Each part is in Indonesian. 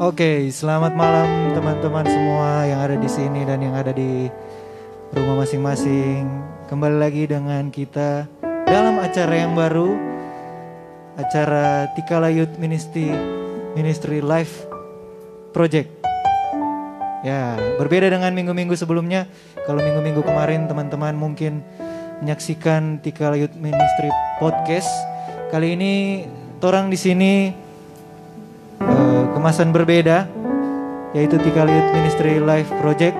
Oke, selamat malam teman-teman semua yang ada di sini dan yang ada di rumah masing-masing. Kembali lagi dengan kita dalam acara yang baru, acara Tikala Youth Ministry Ministry Life Project. Ya, berbeda dengan minggu-minggu sebelumnya. Kalau minggu-minggu kemarin teman-teman mungkin menyaksikan Tikala Youth Ministry Podcast. Kali ini orang di sini kemasan berbeda yaitu Tikal Youth Ministry Live Project.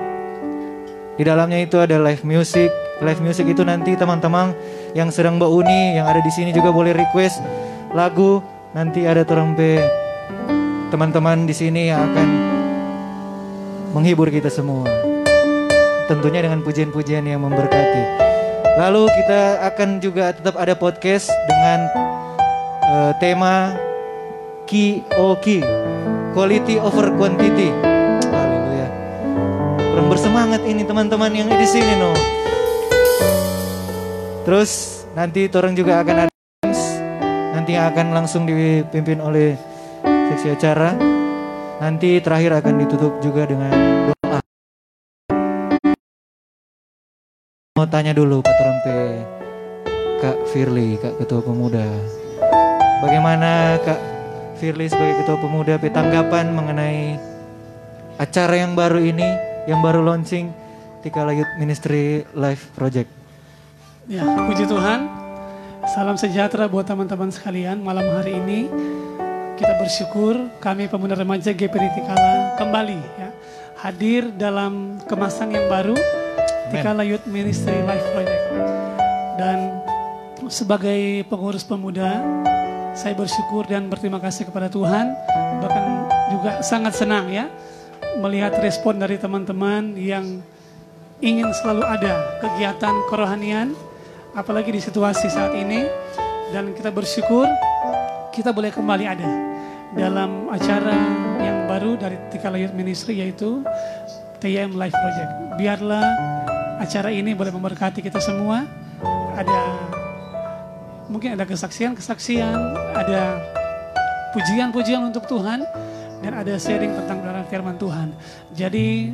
Di dalamnya itu ada live music. Live music itu nanti teman-teman yang sedang Mbak Uni yang ada di sini juga boleh request lagu. Nanti ada terempe teman-teman di sini yang akan menghibur kita semua. Tentunya dengan pujian-pujian yang memberkati. Lalu kita akan juga tetap ada podcast dengan uh, tema QOQ Quality over Quantity. Haleluya. Kurang bersemangat ini teman-teman yang di sini no. Terus nanti orang juga akan ada nanti akan langsung dipimpin oleh seksi acara. Nanti terakhir akan ditutup juga dengan doa. Mau tanya dulu Pak Terempe Kak Firly, Kak Ketua Pemuda. Bagaimana Kak Firly sebagai Ketua Pemuda tanggapan mengenai acara yang baru ini, yang baru launching Tikala Youth Ministry Life Project? Ya, puji Tuhan. Salam sejahtera buat teman-teman sekalian. Malam hari ini kita bersyukur kami pemuda remaja GPD Tikala kembali ya hadir dalam kemasan yang baru Tikala Youth Ministry Life Project. Dan sebagai pengurus pemuda saya bersyukur dan berterima kasih kepada Tuhan, bahkan juga sangat senang ya melihat respon dari teman-teman yang ingin selalu ada kegiatan kerohanian, apalagi di situasi saat ini. Dan kita bersyukur kita boleh kembali ada dalam acara yang baru dari Tikala Youth Ministry yaitu TYM Life Project. Biarlah acara ini boleh memberkati kita semua. Ada mungkin ada kesaksian-kesaksian, ada pujian-pujian untuk Tuhan, dan ada sharing tentang dalam firman Tuhan. Jadi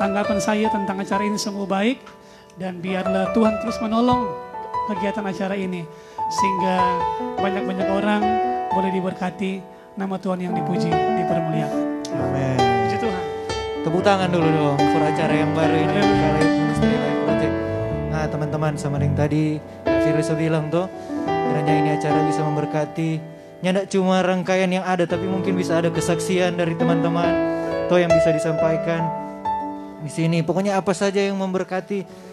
tanggapan saya tentang acara ini semua baik, dan biarlah Tuhan terus menolong kegiatan acara ini, sehingga banyak-banyak orang boleh diberkati, nama Tuhan yang dipuji, dipermuliakan. Amin. Puji Tuhan. Tepuk tangan dulu dong for acara yang baru ini Tikala Youth Ministry Life Project. Nah teman-teman sama yang tadi Kak Firly bilang tuh, kiranya ini acara bisa memberkati. Tidak cuma rangkaian yang ada tapi mungkin bisa ada kesaksian dari teman-teman. Atau yang bisa disampaikan di sini. Pokoknya apa saja yang memberkati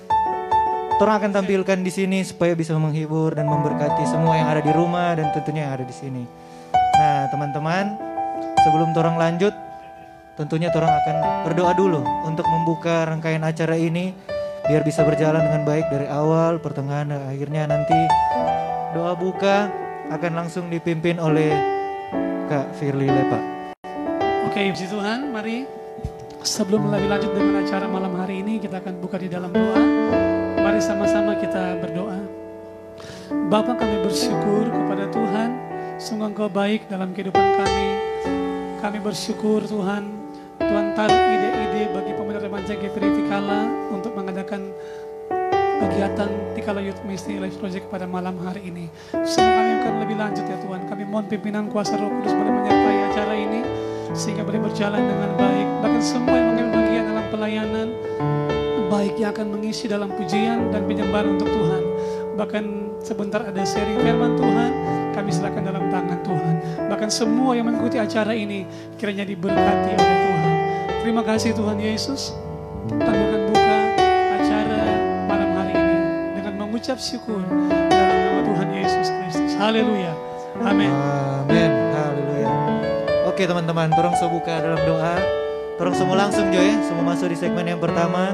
Orang akan tampilkan di sini supaya bisa menghibur dan memberkati semua yang ada di rumah dan tentunya yang ada di sini. Nah, teman-teman, sebelum orang lanjut, tentunya orang akan berdoa dulu untuk membuka rangkaian acara ini biar bisa berjalan dengan baik dari awal, pertengahan, dan akhirnya nanti doa buka akan langsung dipimpin oleh Kak Firly Lepa. Oke, puji Tuhan, mari sebelum lebih lanjut dengan acara malam hari ini kita akan buka di dalam doa. Mari sama-sama kita berdoa. Bapa kami bersyukur kepada Tuhan, sungguh Engkau baik dalam kehidupan kami. Kami bersyukur Tuhan, Tuhan taruh ide-ide bagi pemuda remaja GPD Tikala untuk mengadakan kegiatan Tikala Youth Ministry Life Project pada malam hari ini. Semua kami akan lebih lanjut ya Tuhan. Kami mohon pimpinan kuasa roh kudus boleh menyertai acara ini sehingga boleh berjalan dengan baik. Bahkan semua yang mengambil bagian dalam pelayanan baik yang akan mengisi dalam pujian dan penyembahan untuk Tuhan. Bahkan sebentar ada sharing firman Tuhan, kami serahkan dalam tangan Tuhan. Bahkan semua yang mengikuti acara ini kiranya diberkati oleh Tuhan. Terima kasih Tuhan Yesus. Mengucap syukur dalam nama Tuhan Yesus Kristus. Haleluya. Amin. Amin. Haleluya. Oke teman-teman, turun buka dalam doa. Turun semua langsung Jo ya, semua masuk di segmen yang pertama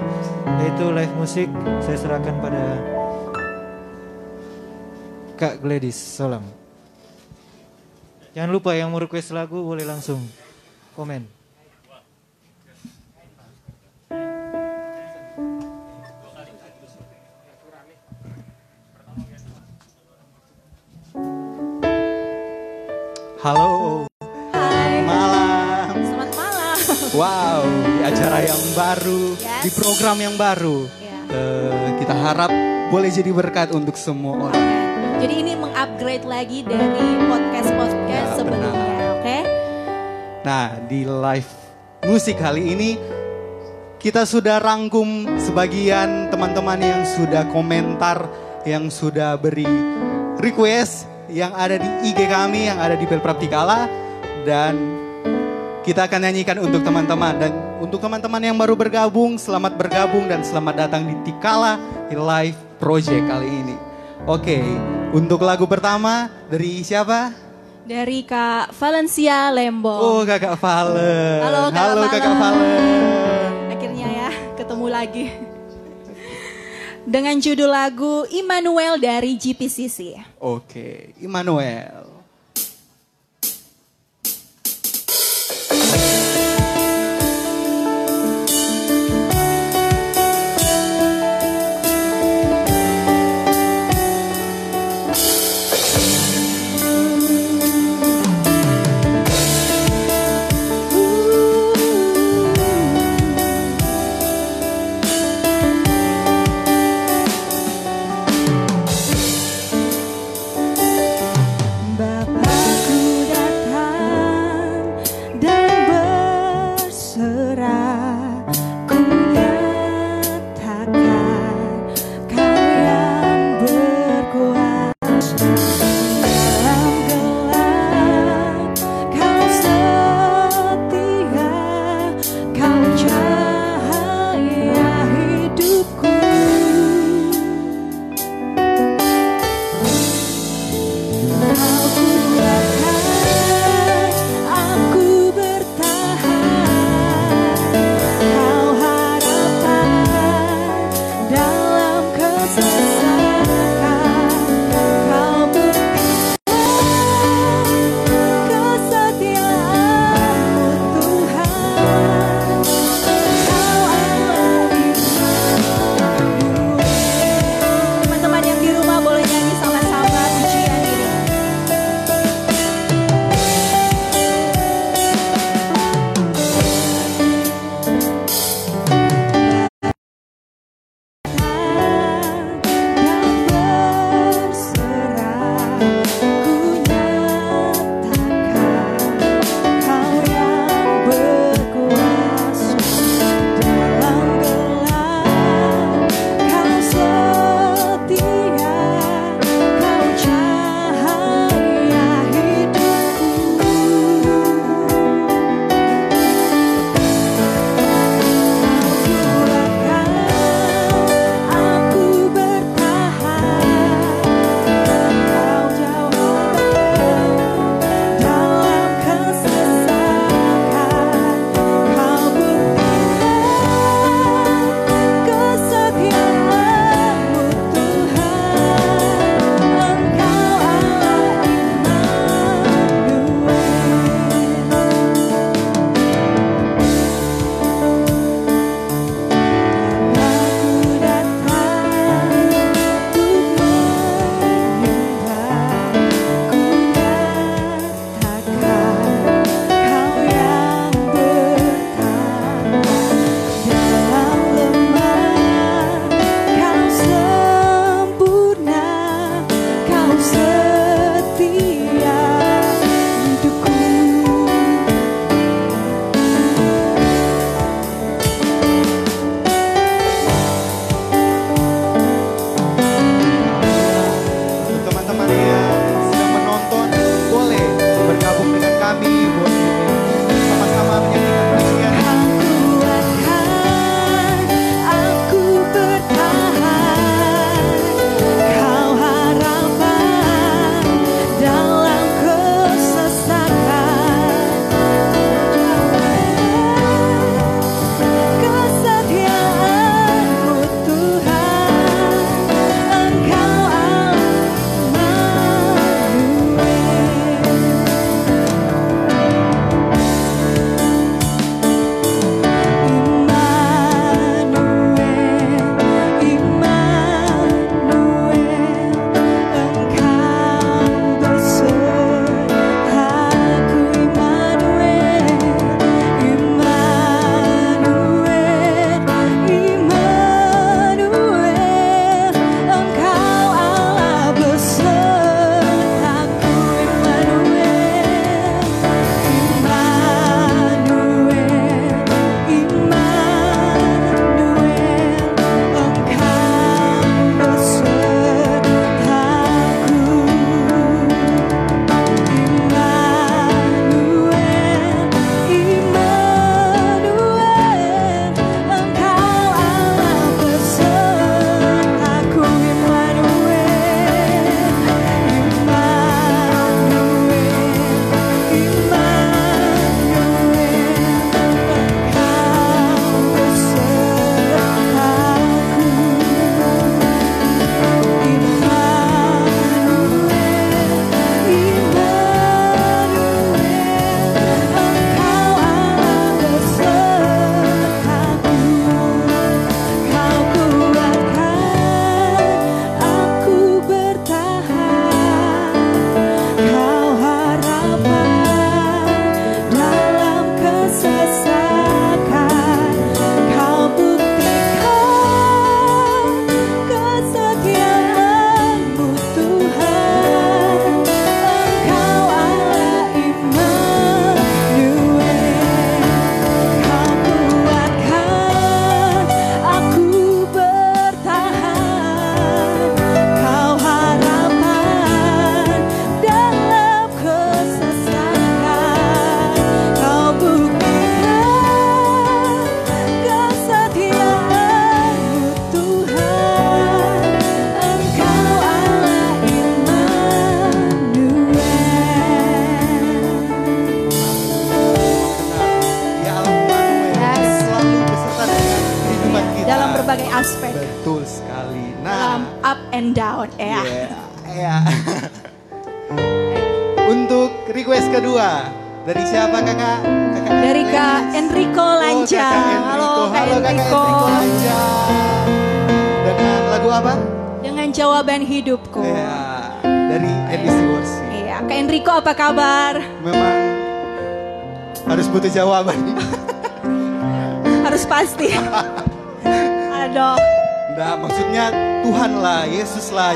yaitu live musik. Saya serahkan pada Kak Gladys Solam. Jangan lupa yang mau request lagu boleh langsung komen. Halo. Hai. Malam. Wow, di acara yang baru, Yes. di program yang baru. Ya. Eh, kita harap boleh jadi berkat untuk semua orang. Oke. Jadi ini mengupgrade lagi dari podcast-podcast Ya, sebelumnya, oke? Nah, di live musik kali ini kita sudah rangkum sebagian teman-teman yang sudah komentar, yang sudah beri request yang ada di IG kami, yang ada di Belprap Tikala dan kita akan nyanyikan untuk teman-teman dan untuk teman-teman yang baru bergabung, selamat bergabung dan selamat datang di Tikala Live Project kali ini. Oke, untuk lagu pertama dari siapa? Dari Kak Valencia Lembo. Oh kakak Valen. Halo, Kak Halo kakak. Valen. Akhirnya ya ketemu lagi. Dengan judul lagu Immanuel dari GPCC. Oke, Immanuel.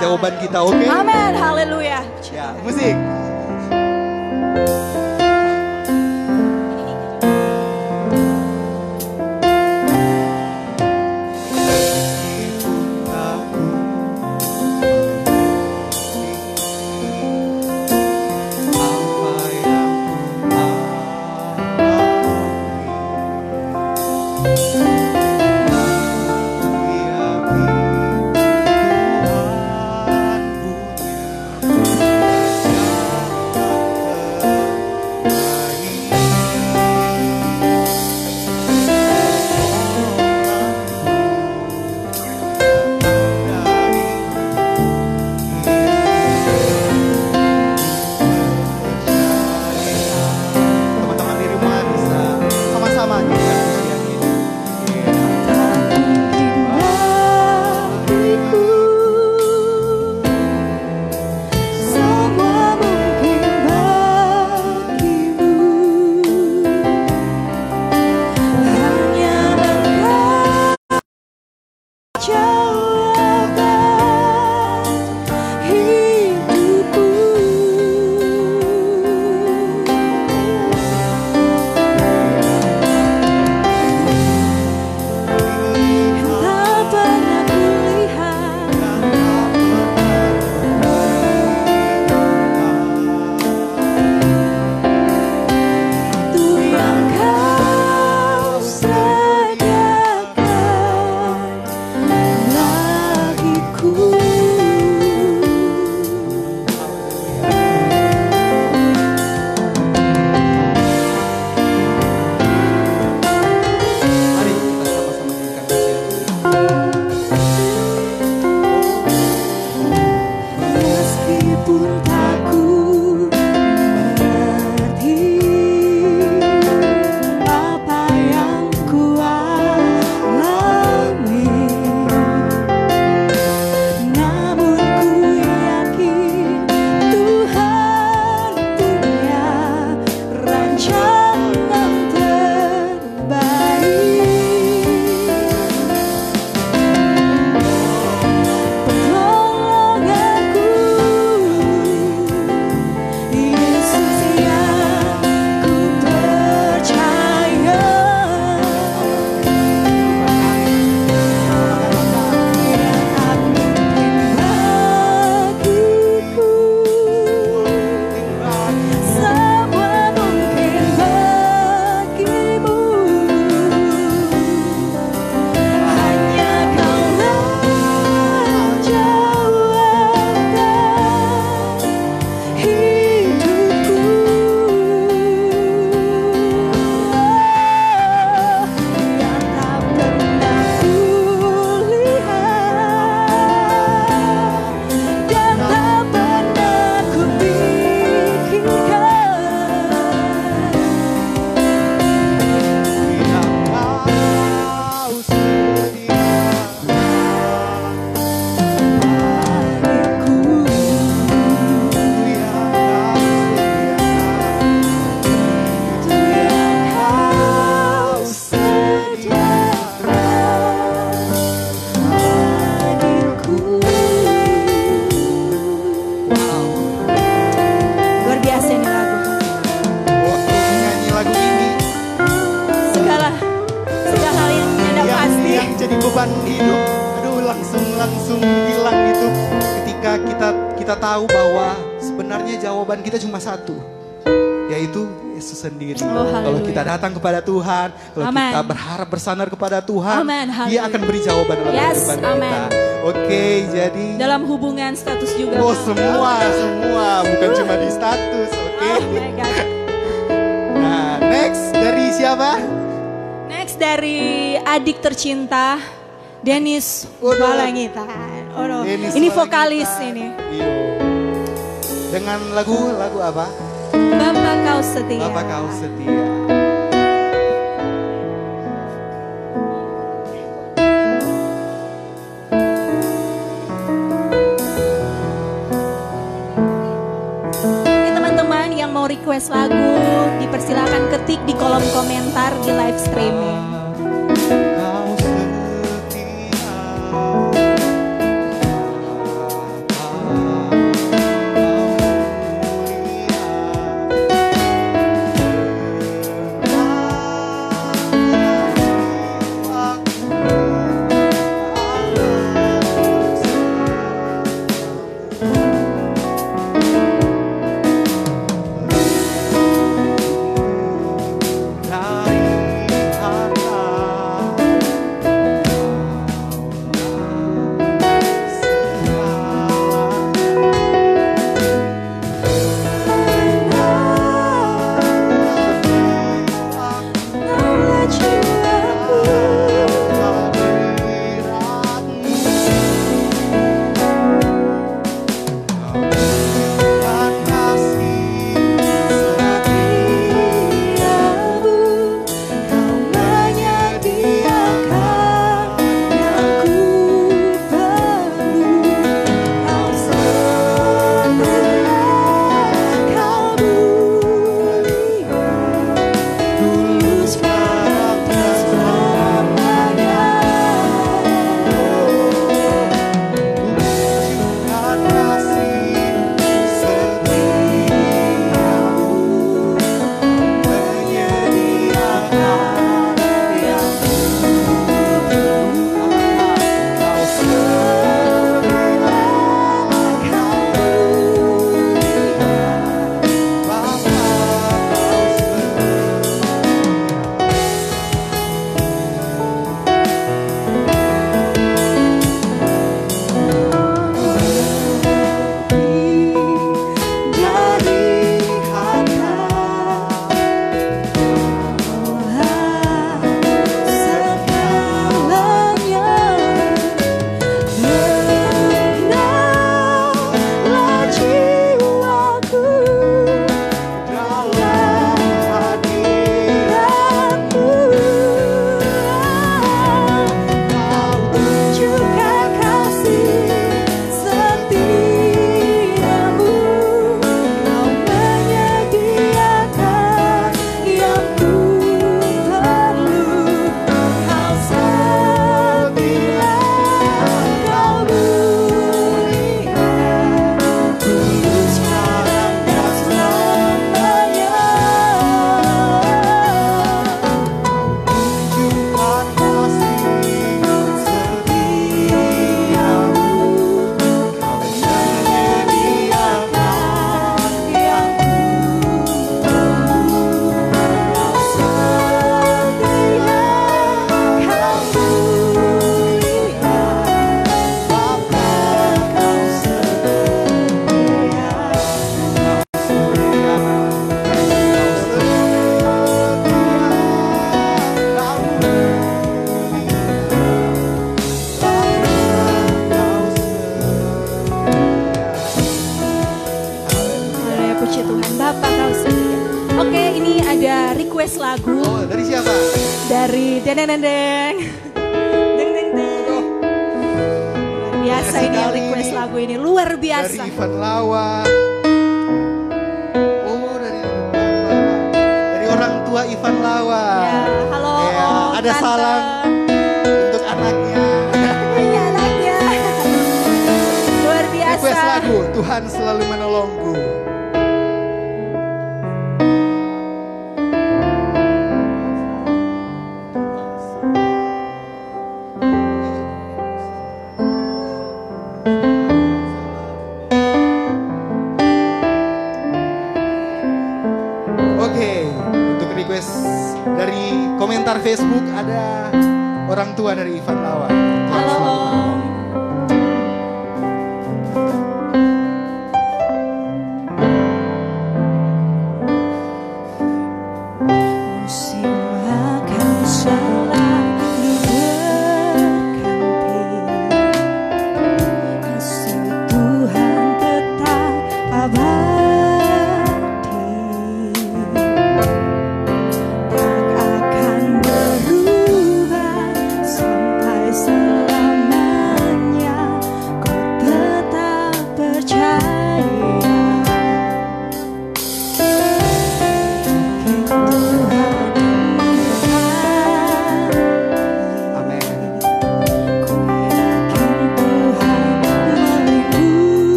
jawaban kita, oke? Okay? Amin, haleluya. Ya, musik. datang kepada Tuhan, kalau Amen. kita berharap bersandar kepada Tuhan, Amen. Dia akan beri jawaban dalam yes. kehidupan kita. Oke, okay, jadi dalam hubungan status juga. Oh, semua, semua, bukan uh. cuma di status. Oke. Okay. Oh nah, next dari siapa? Next dari adik tercinta Dennis Balangita. Oh, no. Dennis ini vokalis ini. Iyo. Dengan lagu lagu apa? Bapak kau setia. Bapak kau setia. Dipersilakan ketik di kolom komentar di live streaming.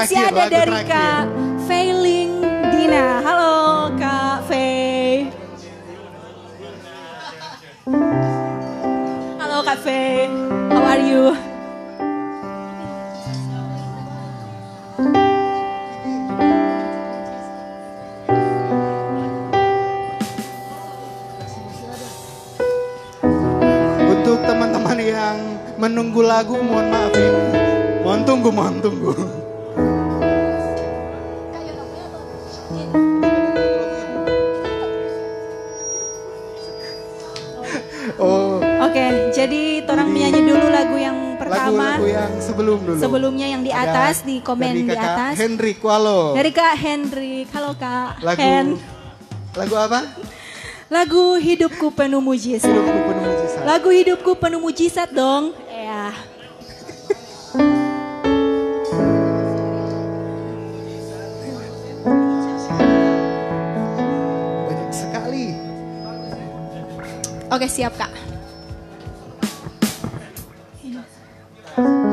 Masih ada dari terakhir. Kak komen dari di atas. Hendrik Walo. Dari Kak Hendrik. Halo Kak. lagu Hen. lagu apa? Lagu Hidupku Penuh Mujizat. Hidupku penuh mujizat. Lagu Hidupku Penuh Mujizat dong. Ya. Banyak sekali. Oke, siap Kak. Oke.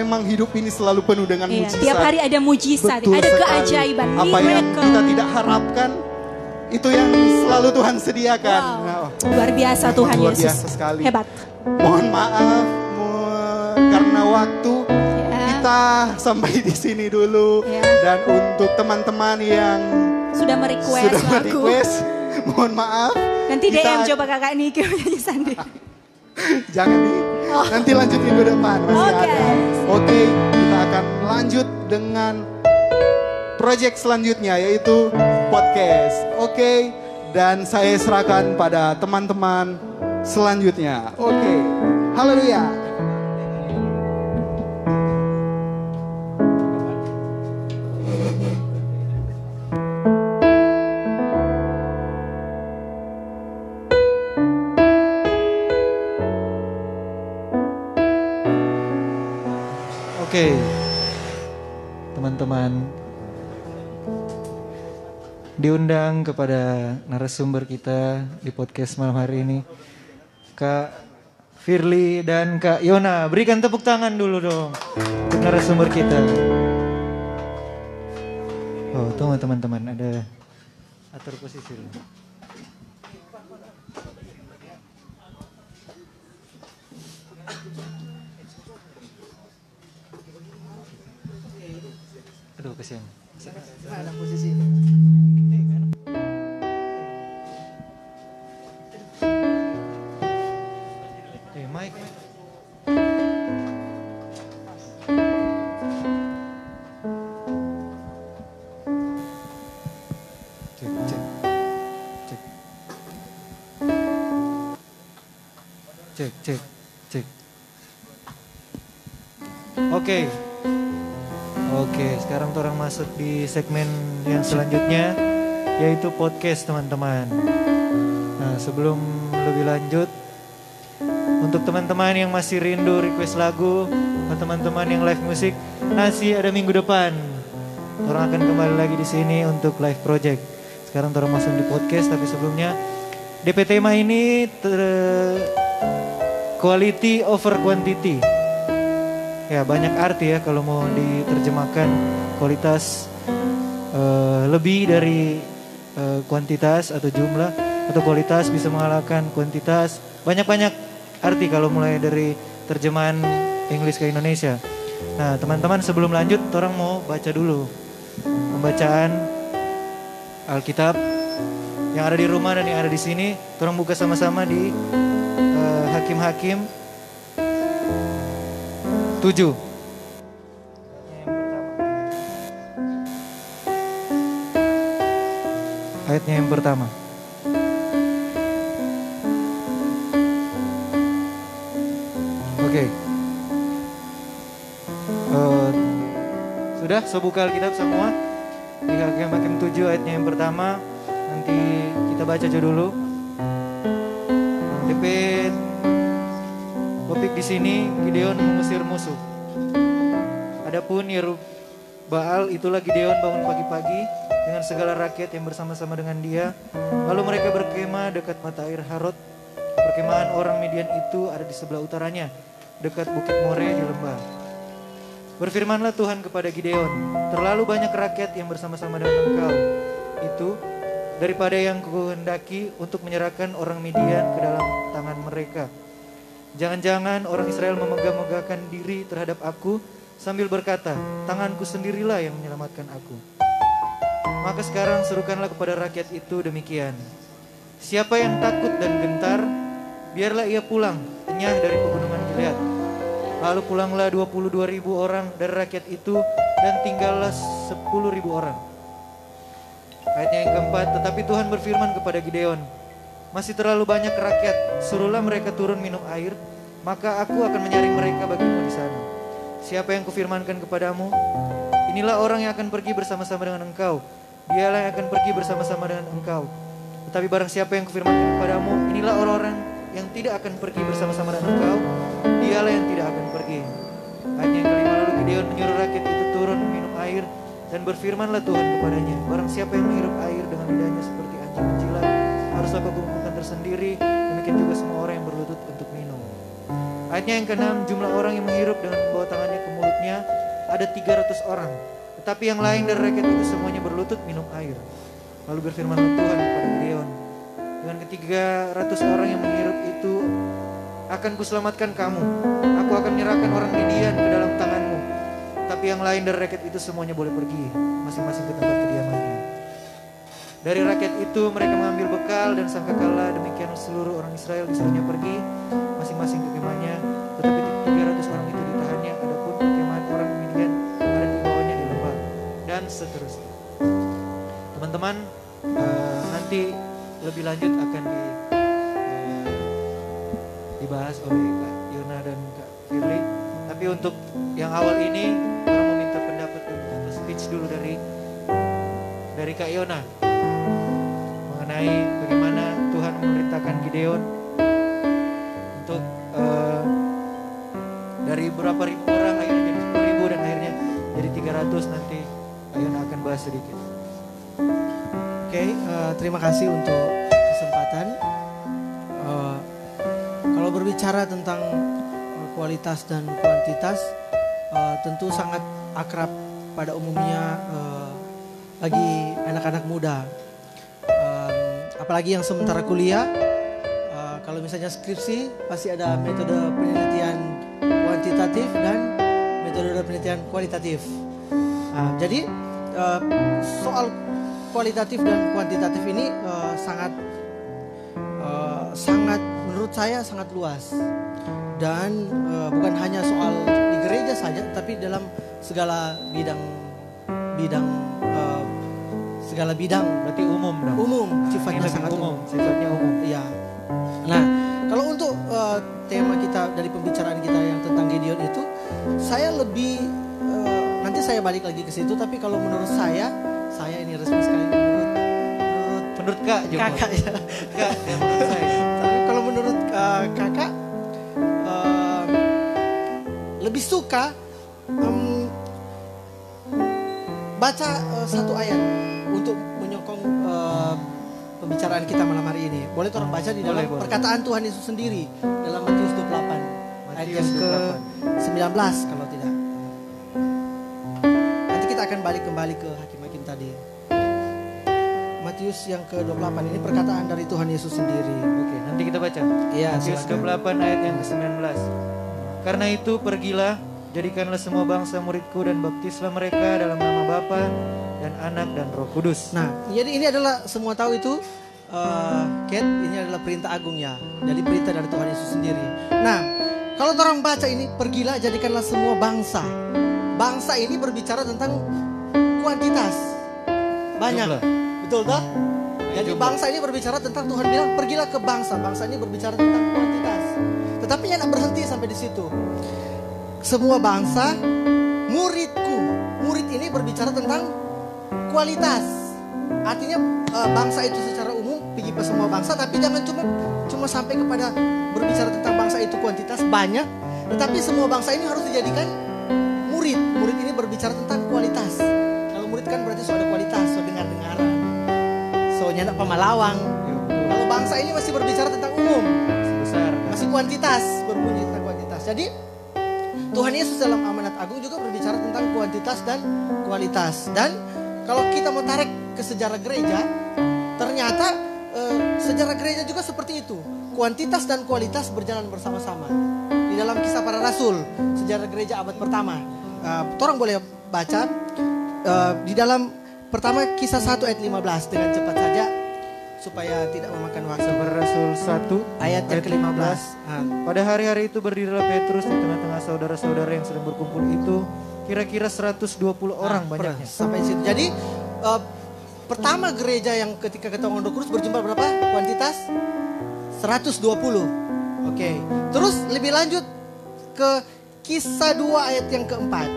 Memang hidup ini selalu penuh dengan Iya, mujizat. tiap hari ada mujizat, Betul ada sekali. keajaiban, Apa yang miracle. kita tidak harapkan itu yang selalu Tuhan sediakan. Wow, Nah, luar biasa Tuhan luar Yesus. biasa sekali. Hebat. mohon maaf karena waktu Ya. kita sampai di sini dulu Ya. dan untuk teman-teman yang Sudah merequest sudah lagu. request, mohon maaf. Nanti Kita- DM coba kakak Niki menyanyi sendiri. Jangan di, Oh. nanti lanjut minggu depan masih Oke. ada. Oke, kita akan lanjut dengan project selanjutnya yaitu podcast. Oke, dan saya serahkan pada teman-teman selanjutnya. Oke, haleluya. Diundang kepada narasumber kita di podcast malam hari ini, Kak Firly dan Kak Yona. Berikan tepuk tangan dulu dong untuk narasumber kita. Oh, tunggu teman-teman, ada atur posisi dulu. Aduh, Nah, ada posisi ini. Hey, Mike. Cek, cek, cek. Cek, cek, cek. Oke. Okay. Oke, sekarang orang masuk di segmen yang selanjutnya yaitu podcast teman-teman. Nah, sebelum lebih lanjut untuk teman-teman yang masih rindu request lagu atau teman-teman yang live musik, masih ada minggu depan. Orang akan kembali lagi di sini untuk live project. Sekarang orang masuk di podcast tapi sebelumnya DP tema ini ter- quality over quantity. Ya banyak arti ya kalau mau diterjemahkan kualitas eh, lebih dari eh, kuantitas atau jumlah atau kualitas bisa mengalahkan kuantitas banyak-banyak arti kalau mulai dari terjemahan Inggris ke Indonesia. Nah teman-teman sebelum lanjut orang mau baca dulu pembacaan Alkitab yang ada di rumah dan yang ada di sini. Orang buka sama-sama di eh, Hakim-Hakim 7. Ayatnya yang pertama. Oke. Eh, sudah, so buka Alkitab semua. Di Hakim-Hakim 7 ayatnya yang pertama. Nanti kita baca aja dulu. DP Topik di sini Gideon mengusir musuh. Adapun Yerubbaal itulah Gideon bangun pagi-pagi dengan segala rakyat yang bersama-sama dengan dia. Lalu mereka berkemah dekat mata air Harod. Perkemahan orang Midian itu ada di sebelah utaranya, dekat Bukit More di lembah. Berfirmanlah Tuhan kepada Gideon, terlalu banyak rakyat yang bersama-sama dengan engkau. Itu daripada yang kuhendaki untuk menyerahkan orang Midian ke dalam tangan mereka. Jangan-jangan orang Israel memegah-megahkan diri terhadap aku sambil berkata, tanganku sendirilah yang menyelamatkan aku. Maka sekarang serukanlah kepada rakyat itu demikian. Siapa yang takut dan gentar, biarlah ia pulang, kenyah dari pegunungan Gilead. Lalu pulanglah 22 ribu orang dari rakyat itu dan tinggallah 10 ribu orang. Ayatnya yang keempat, tetapi Tuhan berfirman kepada Gideon, masih terlalu banyak rakyat, suruhlah mereka turun minum air, maka aku akan menyaring mereka bagimu di sana. Siapa yang kufirmankan kepadamu, inilah orang yang akan pergi bersama-sama dengan engkau, dialah yang akan pergi bersama-sama dengan engkau. Tetapi barang siapa yang kufirmankan kepadamu, inilah orang-orang yang tidak akan pergi bersama-sama dengan engkau, dialah yang tidak akan pergi. Hanya yang kelima lalu Gideon menyuruh rakyat itu turun minum air, dan berfirmanlah Tuhan kepadanya, barang siapa yang menghirup air dengan lidahnya seperti anjing menjilat, haruslah kumpulkan tersendiri, demikian juga semua orang yang berlutut untuk minum. Ayatnya yang keenam, jumlah orang yang menghirup dengan membawa tangannya ke mulutnya ada 300 orang. Tetapi yang lain dari rakyat itu semuanya berlutut minum air. Lalu berfirmanlah Tuhan kepada Gideon, dengan ketiga ratus orang yang menghirup itu akan kuselamatkan kamu. Aku akan menyerahkan orang Midian ke dalam tanganmu. Tapi yang lain dari rakyat itu semuanya boleh pergi, masing-masing ke tempat kediamannya. Dari rakyat itu mereka mengambil bekal dan sangkakala demikian seluruh orang Israel disuruhnya pergi masing-masing ke kemahnya. Tetapi 300 orang itu ditahannya. Adapun kemahan orang Midian ada di bawahnya di lembah dan seterusnya. Teman-teman eh, nanti lebih lanjut akan di, eh, dibahas oleh Kak Yona dan Kak Firly. Tapi untuk yang awal ini, orang meminta pendapat dulu atau speech dulu dari dari Kak Yona mengenai bagaimana Tuhan memerintahkan Gideon untuk eh, dari berapa ribu orang akhirnya jadi 10 ribu 200 nanti Ayun akan bahas sedikit. Oke, uh, terima kasih untuk kesempatan. Uh, kalau berbicara tentang uh, kualitas dan kuantitas, uh, tentu sangat akrab pada umumnya uh, bagi anak-anak muda. Apalagi yang sementara kuliah, uh, kalau misalnya skripsi pasti ada metode penelitian kuantitatif dan metode penelitian kualitatif. Nah, jadi uh, soal kualitatif dan kuantitatif ini uh, sangat uh, sangat menurut saya sangat luas dan uh, bukan hanya soal di gereja saja tapi dalam segala bidang bidang uh, segala bidang berarti umum dong. Umum, sifatnya sangat umum, sifatnya umum. Iya. Nah, kalau untuk uh, tema kita dari pembicaraan kita yang tentang Gideon itu saya lebih nanti saya balik lagi ke situ tapi kalau menurut saya saya ini resmi sekali menurut menurut menurut kak juga. kakak ya kak ya, menurut saya tapi kalau menurut uh, kakak uh, lebih suka um, baca uh, satu ayat pembicaraan kita malam hari ini. Boleh orang baca di dalam boleh, perkataan boleh. Tuhan Yesus sendiri dalam Matius 28 ayat yang ke 19 kalau tidak akan balik kembali ke hakim-hakim tadi. Matius yang ke-28 ini perkataan dari Tuhan Yesus sendiri. Oke, nanti kita baca. Iya, Matius 28 ayat yang ke-19. Karena itu pergilah, jadikanlah semua bangsa muridku dan baptislah mereka dalam nama Bapa dan Anak dan Roh Kudus. Nah, jadi ini adalah semua tahu itu uh, Kate, ini adalah perintah agung ya. Jadi perintah dari Tuhan Yesus sendiri. Nah, kalau orang baca ini, pergilah jadikanlah semua bangsa bangsa ini berbicara tentang kuantitas. Banyak. Jumlah. Betul tak? Jadi bangsa ini berbicara tentang Tuhan bilang pergilah ke bangsa. Bangsa ini berbicara tentang kuantitas. Tetapi yang berhenti sampai di situ. Semua bangsa muridku. Murid ini berbicara tentang kualitas. Artinya eh, bangsa itu secara umum pergi ke semua bangsa tapi jangan cuma cuma sampai kepada berbicara tentang bangsa itu kuantitas banyak, tetapi semua bangsa ini harus dijadikan murid. Murid ini berbicara tentang kualitas. Kalau murid kan berarti so ada kualitas, so dengar-dengaran. So nyandak pemalawang. Kalau bangsa ini masih berbicara tentang umum. Masih kuantitas, berbunyi tentang kuantitas. Jadi Tuhan Yesus dalam amanat agung juga berbicara tentang kuantitas dan kualitas. Dan kalau kita mau tarik ke sejarah gereja, ternyata eh, sejarah gereja juga seperti itu. Kuantitas dan kualitas berjalan bersama-sama. Di dalam kisah para rasul, sejarah gereja abad pertama, uh, orang boleh baca uh, di dalam pertama kisah 1 ayat 15 dengan cepat saja supaya tidak memakan waktu. Rasul 1 ayat yang ke-15. Pada hari-hari itu berdirilah Petrus di tengah-tengah saudara-saudara yang sedang berkumpul itu kira-kira 120 ah, orang nah, banyaknya. Sampai situ. Jadi uh, pertama gereja yang ketika ketemu ngunduh Kudus berjumpa berapa kuantitas? 120. Oke. Okay. Terus lebih lanjut ke kisah 2 ayat yang keempat.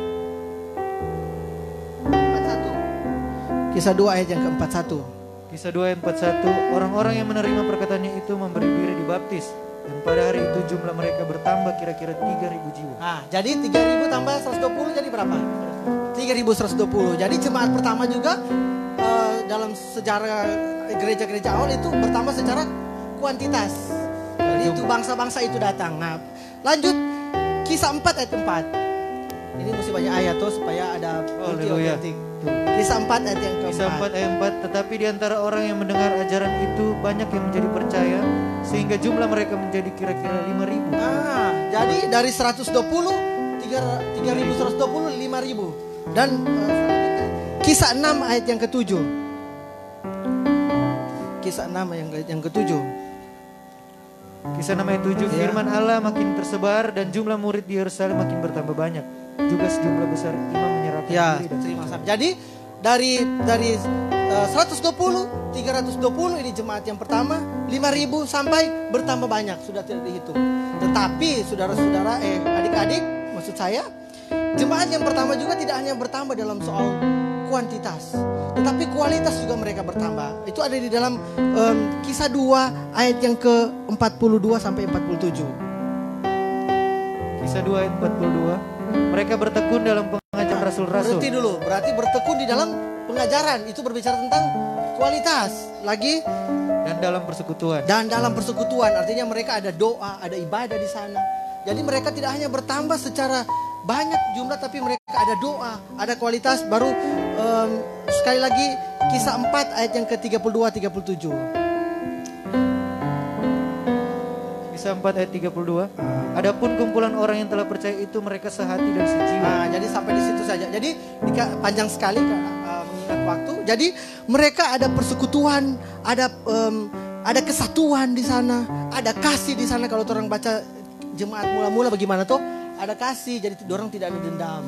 Kisah 2 ayat yang keempat satu. Kisah 2 ayat 41, orang-orang yang menerima perkataannya itu memberi diri dibaptis. Dan pada hari itu jumlah mereka bertambah kira-kira 3.000 jiwa. Nah, jadi 3.000 tambah 120 jadi berapa? 3.120. Jadi jemaat pertama juga uh, dalam sejarah gereja-gereja awal itu pertama secara kuantitas. Jadi itu bangsa-bangsa itu datang. Nah, lanjut kisah 4 ayat 4. Ini mesti banyak ayat tuh supaya ada oh, penting. Kisah 4 ayat yang keempat. Kisah 4 ayat 4. Tetapi di antara orang yang mendengar ajaran itu banyak yang menjadi percaya sehingga jumlah mereka menjadi kira-kira 5000. Nah, jadi dari 120 3120 5000 dan kisah 6 ayat yang ketujuh. Kisah 6 yang yang ketujuh. Kisah nama tujuh ya. firman Allah makin tersebar dan jumlah murid di Yerusalem makin bertambah banyak. Juga sejumlah besar imam menyerahkan ya, diri dan terima kasih. Jadi dari dari uh, 120, 320 ini jemaat yang pertama, 5000 sampai bertambah banyak sudah tidak dihitung. Tetapi saudara-saudara eh adik-adik maksud saya jemaat yang pertama juga tidak hanya bertambah dalam soal kuantitas, tetapi kualitas juga mereka bertambah. Itu ada di dalam um, kisah 2 ayat yang ke-42 sampai 47. Kisah 2 ayat 42. Mereka bertekun dalam pengajaran rasul-rasul. Berhenti dulu. Berarti bertekun di dalam pengajaran. Itu berbicara tentang kualitas. Lagi Dan dalam persekutuan. dan dalam persekutuan artinya mereka ada doa, ada ibadah di sana. Jadi mereka tidak hanya bertambah secara banyak jumlah tapi mereka ada doa, ada kualitas baru em, sekali lagi kisah 4 ayat yang ke-32 37. Kisah 4 ayat 32. Adapun kumpulan orang yang telah percaya itu mereka sehati dan sejiwa. Nah, jadi sampai di situ saja. Jadi panjang sekali uh, mengingat waktu. Jadi mereka ada persekutuan, ada em, ada kesatuan di sana, ada kasih di sana. Kalau orang baca jemaat mula-mula bagaimana tuh? Ada kasih, jadi orang tidak ada dendam.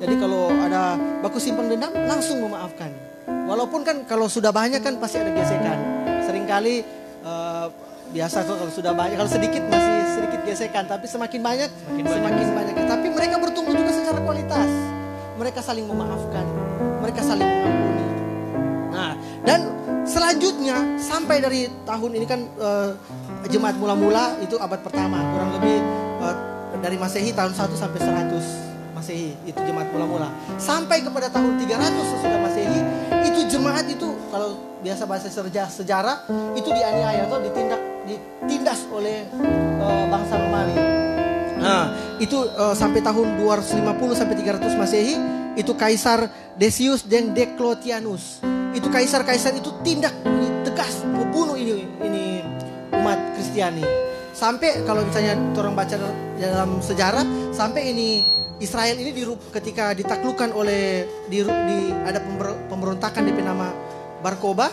Jadi kalau ada baku simpan dendam, langsung memaafkan. Walaupun kan kalau sudah banyak kan pasti ada gesekan. Seringkali eh, biasa kok kalau sudah banyak, kalau sedikit masih sedikit gesekan, tapi semakin banyak semakin, banyak. Tapi mereka bertumbuh juga secara kualitas. Mereka saling memaafkan, mereka saling mengampuni. Nah, dan selanjutnya sampai dari tahun ini kan eh, jemaat mula-mula itu abad pertama, kurang lebih eh, dari Masehi tahun 1 sampai 100 Masehi itu jemaat mula-mula. Sampai kepada tahun 300 sesudah Masehi itu jemaat itu kalau biasa bahasa sejarah, sejarah itu dianiaya atau ditindak ditindas oleh eh, bangsa Romawi. Nah, itu eh, sampai tahun 250 sampai 300 Masehi itu Kaisar Decius dan Declotianus. Itu kaisar-kaisar itu tindak ini tegas membunuh ini ini umat Kristiani. Sampai kalau misalnya orang baca dalam sejarah sampai ini Israel ini diru- ketika ditaklukkan oleh di, di- ada pember- pemberontakan di nama Barkoba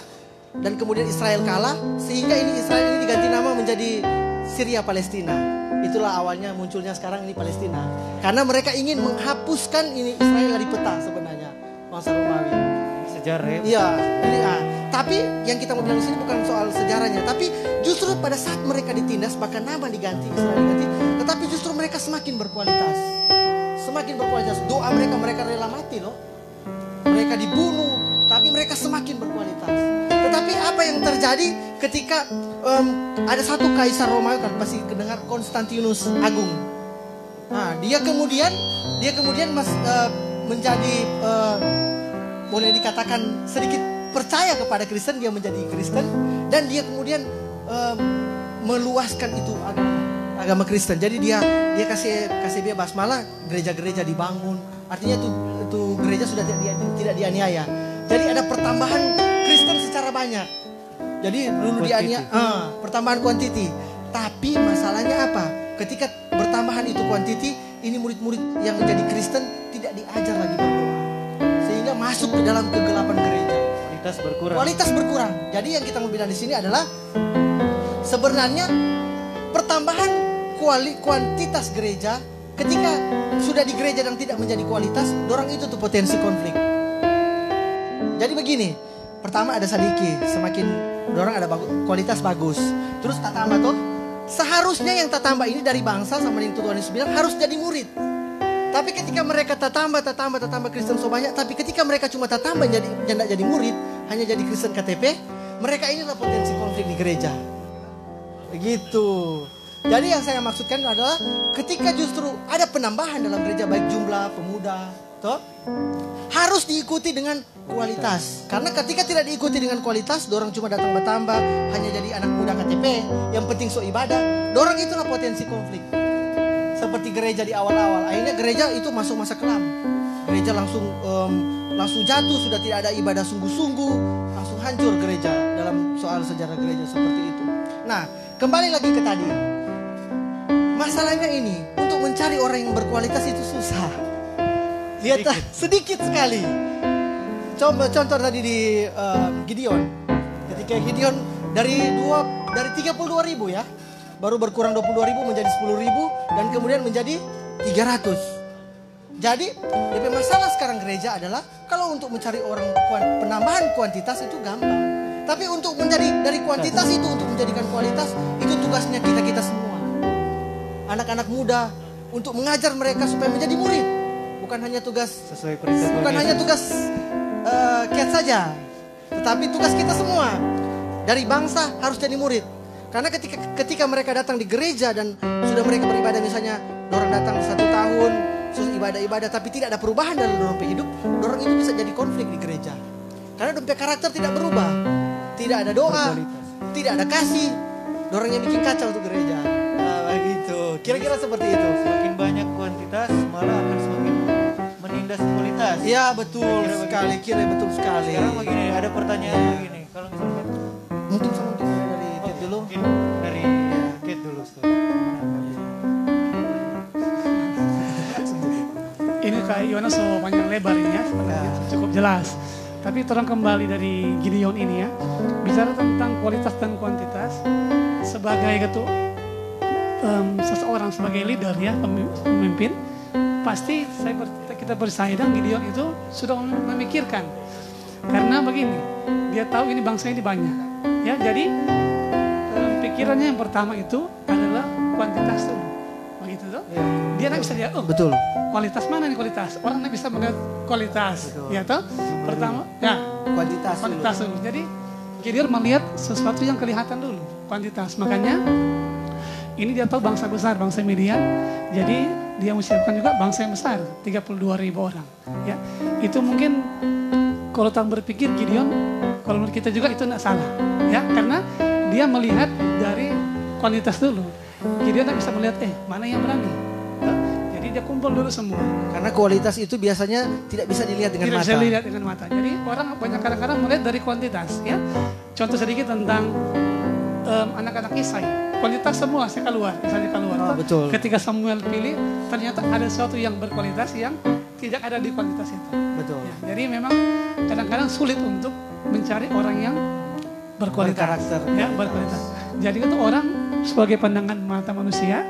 dan kemudian Israel kalah sehingga ini Israel ini diganti nama menjadi Syria Palestina. Itulah awalnya munculnya sekarang ini Palestina. Karena mereka ingin menghapuskan ini Israel dari peta sebenarnya bangsa Romawi. Sejarah ya. Iya, ini ah. Tapi yang kita mau bilang di sini bukan soal sejarahnya, tapi justru pada saat mereka ditindas bahkan nama diganti Israel diganti, tetapi justru mereka semakin berkualitas. Semakin berkualitas. Doa mereka mereka rela mati loh. Mereka dibunuh, tapi mereka semakin berkualitas. Tetapi apa yang terjadi ketika em, ada satu kaisar Romawi kan pasti kedengar Konstantinus Agung. Nah, dia kemudian dia kemudian mas, eh, menjadi eh, boleh dikatakan sedikit percaya kepada Kristen dia menjadi Kristen dan dia kemudian em, meluaskan itu agama agama Kristen. Jadi dia dia kasih kasih bebas malah gereja-gereja dibangun. Artinya itu itu gereja sudah tidak dia- tidak dianiaya. Jadi ada pertambahan Kristen secara banyak. Jadi dulu dianiaya ah, pertambahan kuantiti. Tapi masalahnya apa? Ketika bertambahan itu kuantiti, ini murid-murid yang menjadi Kristen tidak diajar lagi berdoa. Sehingga masuk ke dalam kegelapan gereja. Kualitas berkurang. Kualitas berkurang. Jadi yang kita mau bilang di sini adalah sebenarnya pertambahan kuali, kuantitas gereja ketika sudah di gereja dan tidak menjadi kualitas, orang itu tuh potensi konflik. Jadi begini, pertama ada sadiki, semakin orang ada bagu- kualitas bagus. Terus tak tambah tuh, seharusnya yang tak tambah ini dari bangsa sama yang Tuhan Yesus bilang harus jadi murid. Tapi ketika mereka tak tambah, tak tambah, tak tambah Kristen so banyak, tapi ketika mereka cuma tak tambah jadi jadi murid, hanya jadi Kristen KTP, mereka inilah potensi konflik di gereja. Begitu. Jadi yang saya maksudkan adalah ketika justru ada penambahan dalam gereja baik jumlah pemuda, toh harus diikuti dengan kualitas. Karena ketika tidak diikuti dengan kualitas, dorang cuma datang bertambah, hanya jadi anak muda KTP, yang penting so ibadah, dorang itulah potensi konflik. Seperti gereja di awal-awal, akhirnya gereja itu masuk masa kelam. Gereja langsung em, langsung jatuh, sudah tidak ada ibadah sungguh-sungguh, langsung hancur gereja dalam soal sejarah gereja seperti itu. Nah, kembali lagi ke tadi. Masalahnya ini, untuk mencari orang yang berkualitas itu susah. Lihat sedikit, sedikit sekali. Coba contoh tadi di em, Gideon. Ketika Gideon dari dua dari 32 ribu ya, baru berkurang 22 ribu menjadi 10 ribu dan kemudian menjadi 300. Jadi DP masalah sekarang gereja adalah kalau untuk mencari orang penambahan kuantitas itu gampang. Tapi untuk menjadi dari kuantitas itu untuk menjadikan kualitas itu tugasnya kita kita semua. Anak-anak muda untuk mengajar mereka supaya menjadi murid. Bukan hanya tugas Sesuai perintah bukan hanya tugas Cat saja, tetapi tugas kita semua dari bangsa harus jadi murid. Karena ketika ketika mereka datang di gereja dan sudah mereka beribadah misalnya orang datang satu tahun sus ibadah-ibadah tapi tidak ada perubahan dalam dorong hidup, dorong itu bisa jadi konflik di gereja. Karena dompet karakter tidak berubah. Tidak ada doa, tidak ada kasih. Dorong yang bikin kacau untuk gereja. Nah, begitu. Kira-kira seperti itu. Semakin banyak kuantitas malah akan semakin menindas kualitas. Iya betul Kira-kira sekali, kira betul sekali. Sekarang begini, ada pertanyaan begini. Kalau misalkan Mungkin sama mungkin dari Ted dulu. mungkin dari Kate dulu. Ini kayak Yohanes so panjang lebar ini ya, sebenarnya cukup jelas. Tapi terang kembali dari Gideon ini ya, bicara tentang kualitas dan kuantitas sebagai ketua em, seseorang sebagai leader ya pemi- pemimpin, pasti saya ber- kita percaya dan Gideon itu sudah memikirkan. Karena begini, dia tahu ini bangsa ini banyak. Ya, jadi em, pikirannya yang pertama itu adalah begitu tuh. Dia nggak bisa lihat, oh Betul. kualitas mana nih kualitas? Orang nggak bisa melihat kualitas, ya toh? Pertama, ya Kuantitas. dulu. kuantitas dulu. Jadi Gideon melihat sesuatu yang kelihatan dulu, kuantitas. Makanya ini dia tahu bangsa besar, bangsa Midian. Jadi dia menyiapkan juga bangsa yang besar, 32 ribu orang. Ya, itu mungkin kalau orang berpikir Gideon, kalau menurut kita juga itu tidak salah, ya, karena dia melihat dari kuantitas dulu. Gideon tidak bisa melihat, eh mana yang berani. Jadi dia kumpul dulu semua. Karena kualitas itu biasanya tidak bisa dilihat dengan Tidak mata. bisa dilihat dengan mata. Jadi orang banyak kadang-kadang melihat dari kuantitas, ya. Contoh sedikit tentang em, anak-anak Isai. Kualitas semua saya keluar, misalnya keluar. Oh, betul. Ketika Samuel pilih, ternyata ada sesuatu yang berkualitas yang tidak ada di kualitas itu. Betul. Ya, jadi memang kadang-kadang sulit untuk mencari orang yang berkualitas. Berkarakter. Ya, berkualitas. Jadi itu orang sebagai pandangan mata manusia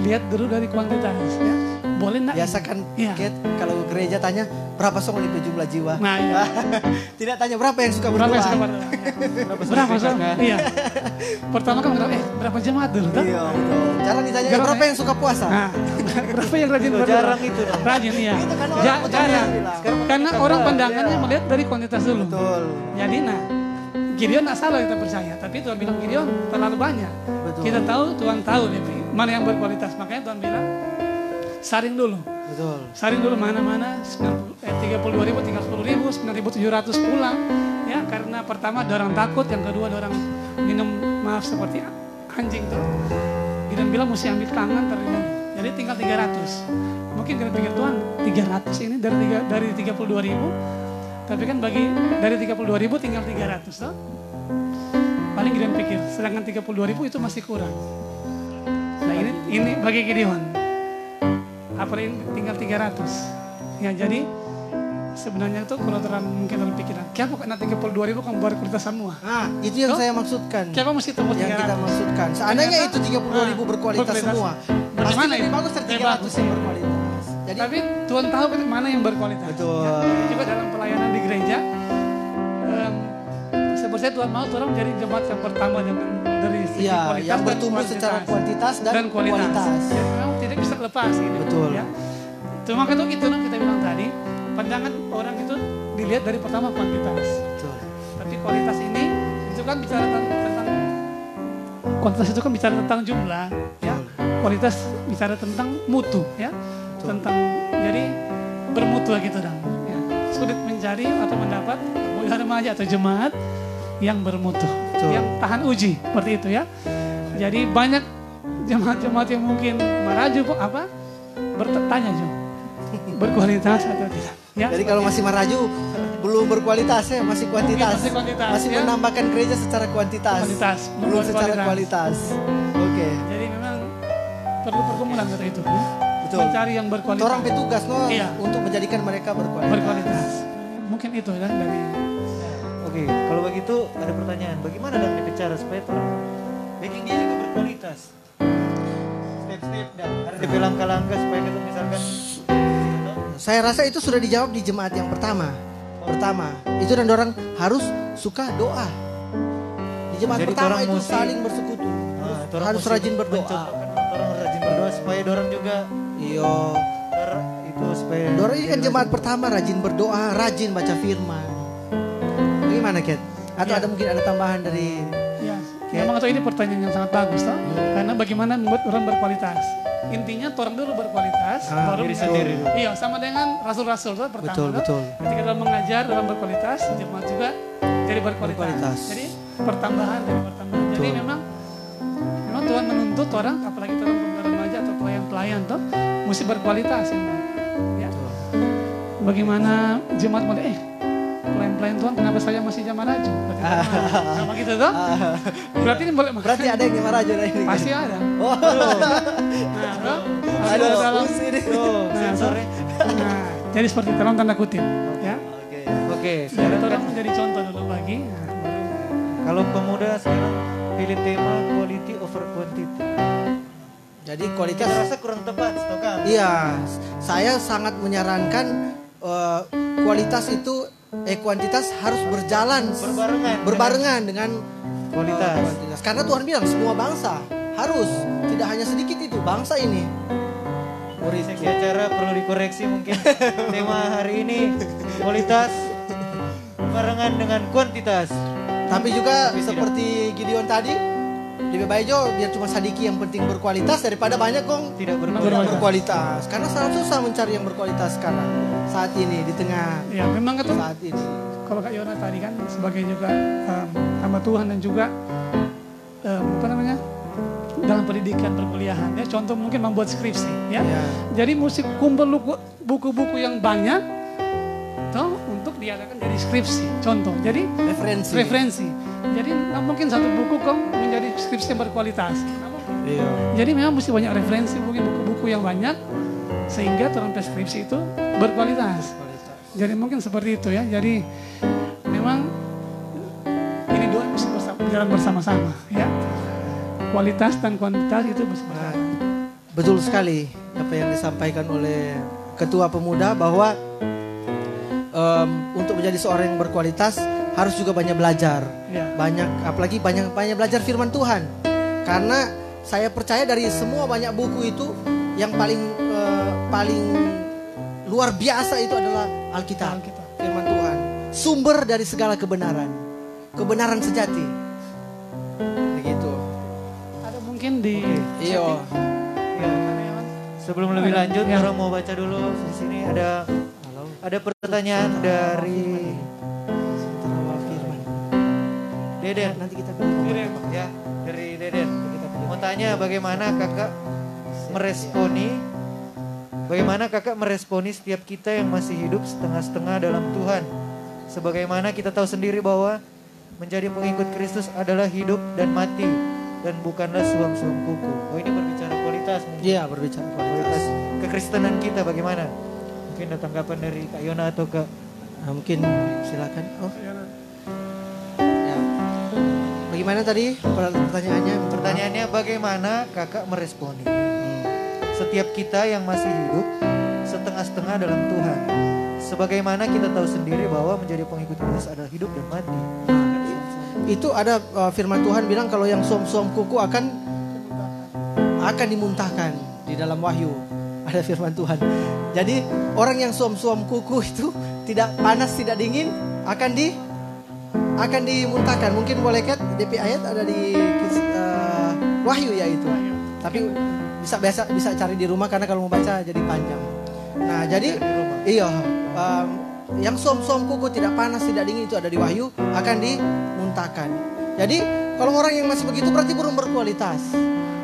lihat dulu dari kuantitas. Ya. Boleh nak? Biasa kan. Ket, kalau gereja tanya berapa song di jumlah jiwa. Nah, iya. tidak tanya berapa yang suka Berapa berdoa. yang suka berdoa? Berapa, berapa Sob? Iya. Pertama kan berapa? Eh, berapa jemaat dulu? Toh? Iya, betul. Jarang ditanya Jarang, berapa ya? yang suka puasa. Nah, berapa yang rajin berdoa? jarang itu, dong. Rajin, iya. Itu kan orang Ja- jarang. Karena orang pandangannya melihat dari kuantitas dulu. Betul. Jadi nah, Gideon tak salah kita percaya. Tapi Tuhan bilang Gideon terlalu banyak. Betul. Kita tahu, Tuhan tahu dia mana yang berkualitas. Makanya Tuhan bilang, saring dulu. Betul. Saring dulu mana-mana, 90 eh, 32 ribu, 30 ribu, 9.700 pulang. Ya, karena pertama ada orang takut, yang kedua ada orang minum maaf seperti anjing tuh. Gideon bilang mesti ambil tangan terima. Jadi tinggal 300. Mungkin kita pikir Tuhan 300 ini dari dari 32 ribu. Tapi kan bagi dari 32 ribu tinggal 300 toh. Paling Gideon pikir, sedangkan 32 ribu itu masih kurang. Nah ini ini bagi Gideon. Apa ini tinggal 300. Ya jadi sebenarnya itu kalau terang mungkin dalam pikiran. Kenapa kena 32 ribu kamu baru kualitas semua? Nah, itu yang Toh? saya maksudkan. Kenapa mesti temu Yang kita 300? maksudkan. Seandainya Ternyata- itu 32 ribu Ah, berkualitas, berkualitas. semua. Pasti lebih bagus dari Lebih 300 bagus, yang ya. berkualitas. Jadi Tapi Tuhan tahu mana yang berkualitas. Betul. Ya, juga dalam pelayanan gereja, em, sepertinya Tuhan mau orang jadi jemaat yang pertama dengan dari segi Iya, kualitas yang dan bertumbuh kuantitas. secara kuantitas dan kualitas. Ya, memang tidak bisa lepas ini. Betul. Ya. Cuma kan itu nah, kita bilang tadi, pandangan orang itu dilihat dari pertama kuantitas. Betul. Tapi kualitas ini itu kan bicara tentang, tentang kuantitas itu kan bicara tentang jumlah, ya. Kualitas bicara tentang mutu, ya. Tentang jadi bermutu gitu dan ya. Sulit mencari atau mendapat muda remaja atau jemaat yang bermutu, Betul. yang tahan uji seperti itu ya. Jadi banyak jemaat-jemaat yang mungkin maraju apa bertanya Jo, berkualitas atau tidak. Ya, Jadi kalau masih maraju belum berkualitas ya, masih kuantitas. Mungkin masih kuantitas, Masih ya. menambahkan gereja secara kuantitas. Kuantitas, belum secara kualitas. kualitas. Oke. Jadi memang perlu pergumulan kata itu. ya. Betul. Mencari yang berkualitas. Orang petugas no Iya. untuk menjadikan mereka berkualitas. berkualitas. Mungkin itu ya dari Oke, kalau begitu ada pertanyaan. Bagaimana dan cara supaya orang baking dia juga berkualitas? Step-step dan ada di langkah-langkah supaya kita misalkan gitu, Saya rasa itu sudah dijawab di jemaat yang pertama. Pertama, itu dan orang harus suka doa. Di jemaat Jadi pertama itu mesti- saling bersekutu. Nah, Harus, harus rajin berdoa. orang rajin berdoa supaya orang juga Iyo. ter itu supaya Dorang ini kan jemaat pertama rajin berdoa, rajin baca firman. Bagaimana, Ket? Atau Ya. ada mungkin ada tambahan dari ya. Memang itu ini pertanyaan yang sangat bagus toh. Karena bagaimana membuat orang berkualitas. intinya orang dulu berkualitas, Ah, baru diri sendiri. Iya, sama dengan rasul-rasul itu pertama. Betul, betul. Ketika dalam mengajar dalam berkualitas, jemaat juga jadi berkualitas. Berkualitas. Jadi pertambahan dari pertambahan. Jadi Betul. memang memang Tuhan menuntut orang, apalagi dalam pelayan-pelayan tuh, mesti berkualitas memang. Ya. Bagaimana jemaat mau eh pelayan-pelayan Tuhan kenapa saya masih zaman raju? Sama, gitu tuh. Berarti ini boleh Berarti ada yang gimana aja ini. Pasti ada. Oh, Nah, bro, ada Aduh, dalam usi nih. nah, sorry. Nah, jadi seperti dalam tanda kutip, ya. Oke. Oke, Jadi sekarang orang kan menjadi contoh dulu lagi. Nah, kalau pemuda sekarang pilih tema quality over quantity. Jadi Kita kualitas rasa kurang tepat, kan? Iya, saya sangat menyarankan eh, kualitas itu eh kuantitas harus berjalan Berbarengan berbarengan dengan Kualitas. eh, kuantitas. Karena Tuhan bilang semua bangsa harus tidak hanya sedikit itu bangsa ini. Seksi acara perlu dikoreksi mungkin tema hari ini kualitas barengan dengan kuantitas. Tapi juga Tapi seperti Gideon tadi, lebih baik jo biar cuma sadiki yang penting berkualitas daripada banyak kong Tidak berkualitas. berkualitas. Karena sangat susah mencari yang berkualitas sekarang saat ini di tengah Ya, memang itu saat ini. kalau Kak Yona tadi kan sebagai juga em, hamba Tuhan dan juga em, apa namanya dalam pendidikan perkuliahan ya contoh mungkin membuat skripsi ya Ya. jadi mesti kumpul buku-buku yang banyak toh untuk diadakan jadi skripsi contoh jadi Referensi. referensi jadi nggak mungkin satu buku kok menjadi skripsi yang berkualitas. Iya. jadi memang mesti banyak referensi mungkin buku-buku yang banyak sehingga dalam skripsi itu berkualitas jadi mungkin seperti itu ya. Jadi memang ini dua mesti bersama, jalan bersama-sama ya. Kualitas dan kuantitas itu berjalan. Betul sekali apa yang disampaikan oleh Ketua Pemuda bahwa em, untuk menjadi seorang yang berkualitas harus juga banyak belajar. Ya. Banyak apalagi banyak banyak belajar firman Tuhan. Karena saya percaya dari semua banyak buku itu yang paling eh, paling luar biasa itu adalah Alkitab. Alkitab. Firman Tuhan. Sumber dari segala kebenaran. Kebenaran sejati. Begitu. Ada mungkin di Iya. Ya. Sebelum lebih Ada, lanjut, ya. orang mau baca dulu di sini ada ada pertanyaan dari Deden. Nanti kita pilih. Ya, dari Deden. Mau tanya bagaimana kakak meresponi Bagaimana kakak meresponi setiap kita yang masih hidup setengah-setengah dalam Tuhan Sebagaimana kita tahu sendiri bahwa menjadi pengikut Kristus adalah hidup dan mati Dan bukanlah suam-suam kuku Oh ini berbicara kualitas mungkin. Iya berbicara Kualitas kualitas. kekristenan kita bagaimana Mungkin ada tanggapan dari Kak Yona atau Kak Nah, mungkin silakan. Oh ya. Bagaimana tadi pertanyaannya? Pertanyaannya bagaimana kakak meresponi Setiap kita yang masih hidup setengah-setengah dalam Tuhan Sebagaimana kita tahu sendiri bahwa menjadi pengikut Kristus adalah hidup dan mati Itu ada uh, firman Tuhan bilang kalau yang suam-suam kuku akan akan dimuntahkan di dalam Wahyu. Ada firman Tuhan. Jadi orang yang suam-suam kuku itu tidak panas tidak dingin akan di akan dimuntahkan. Mungkin boleh kan DP ayat ada di uh, Wahyu ya itu. Tapi bisa biasa bisa cari di rumah karena kalau mau baca jadi panjang. Nah, jadi iya um, yang suam-suam kuku tidak panas tidak dingin itu ada di Wahyu akan dimuntahkan. Jadi kalau orang yang masih begitu berarti belum berkualitas.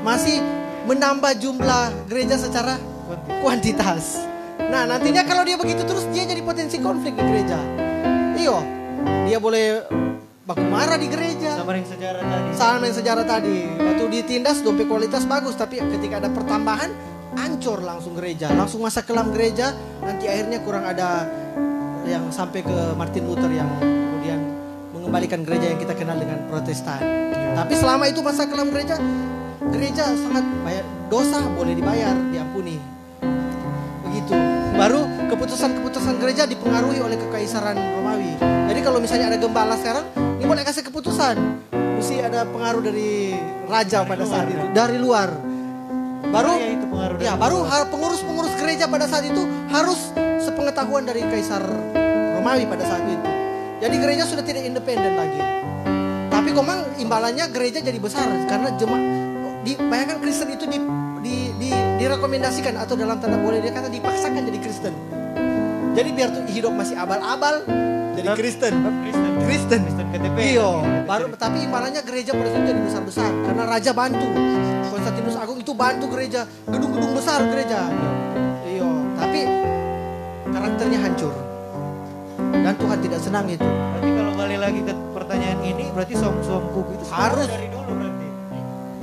Masih menambah jumlah gereja secara kuantitas. Nah, nantinya kalau dia begitu terus dia jadi potensi konflik di gereja. Iyo, dia boleh baku marah di gereja. Sama yang sejarah tadi Sama yang sejarah tadi. Waktu ditindas dompet kualitas bagus, tapi ketika ada pertambahan, ancur langsung gereja. Langsung masa kelam gereja, nanti akhirnya kurang ada yang sampai ke Martin Luther yang kemudian mengembalikan gereja yang kita kenal dengan Protestan. Tapi selama itu masa kelam gereja, gereja sangat bayar dosa boleh dibayar, diampuni. Begitu. Baru keputusan-keputusan gereja dipengaruhi oleh kekaisaran Romawi. Kalau misalnya ada gembala sekarang, ini boleh kasih keputusan. Mesti ada pengaruh dari raja pada saat itu, dari luar. Baru Bahaya itu pengaruh dari ya, baru pengurus-pengurus gereja pada saat itu harus sepengetahuan dari kaisar Romawi pada saat itu. Jadi gereja sudah tidak independen lagi. Tapi komang imbalannya gereja jadi besar karena jemaat di bayangkan Kristen itu di, di, di, direkomendasikan atau dalam tanda boleh dia kata dipaksakan jadi Kristen. Jadi biar tuh hidup masih abal-abal jadi Kristen. Kristen. Kristen. Kristen KTP. Iya, baru tapi ibaratnya gereja pada saat itu jadi besar-besar karena raja bantu. Konstantinus Agung itu bantu gereja, gedung-gedung besar gereja. Iya, tapi karakternya hancur. Dan Tuhan tidak senang itu. Berarti kalau balik lagi ke pertanyaan ini, berarti kuku itu Harus. dari dulu berarti.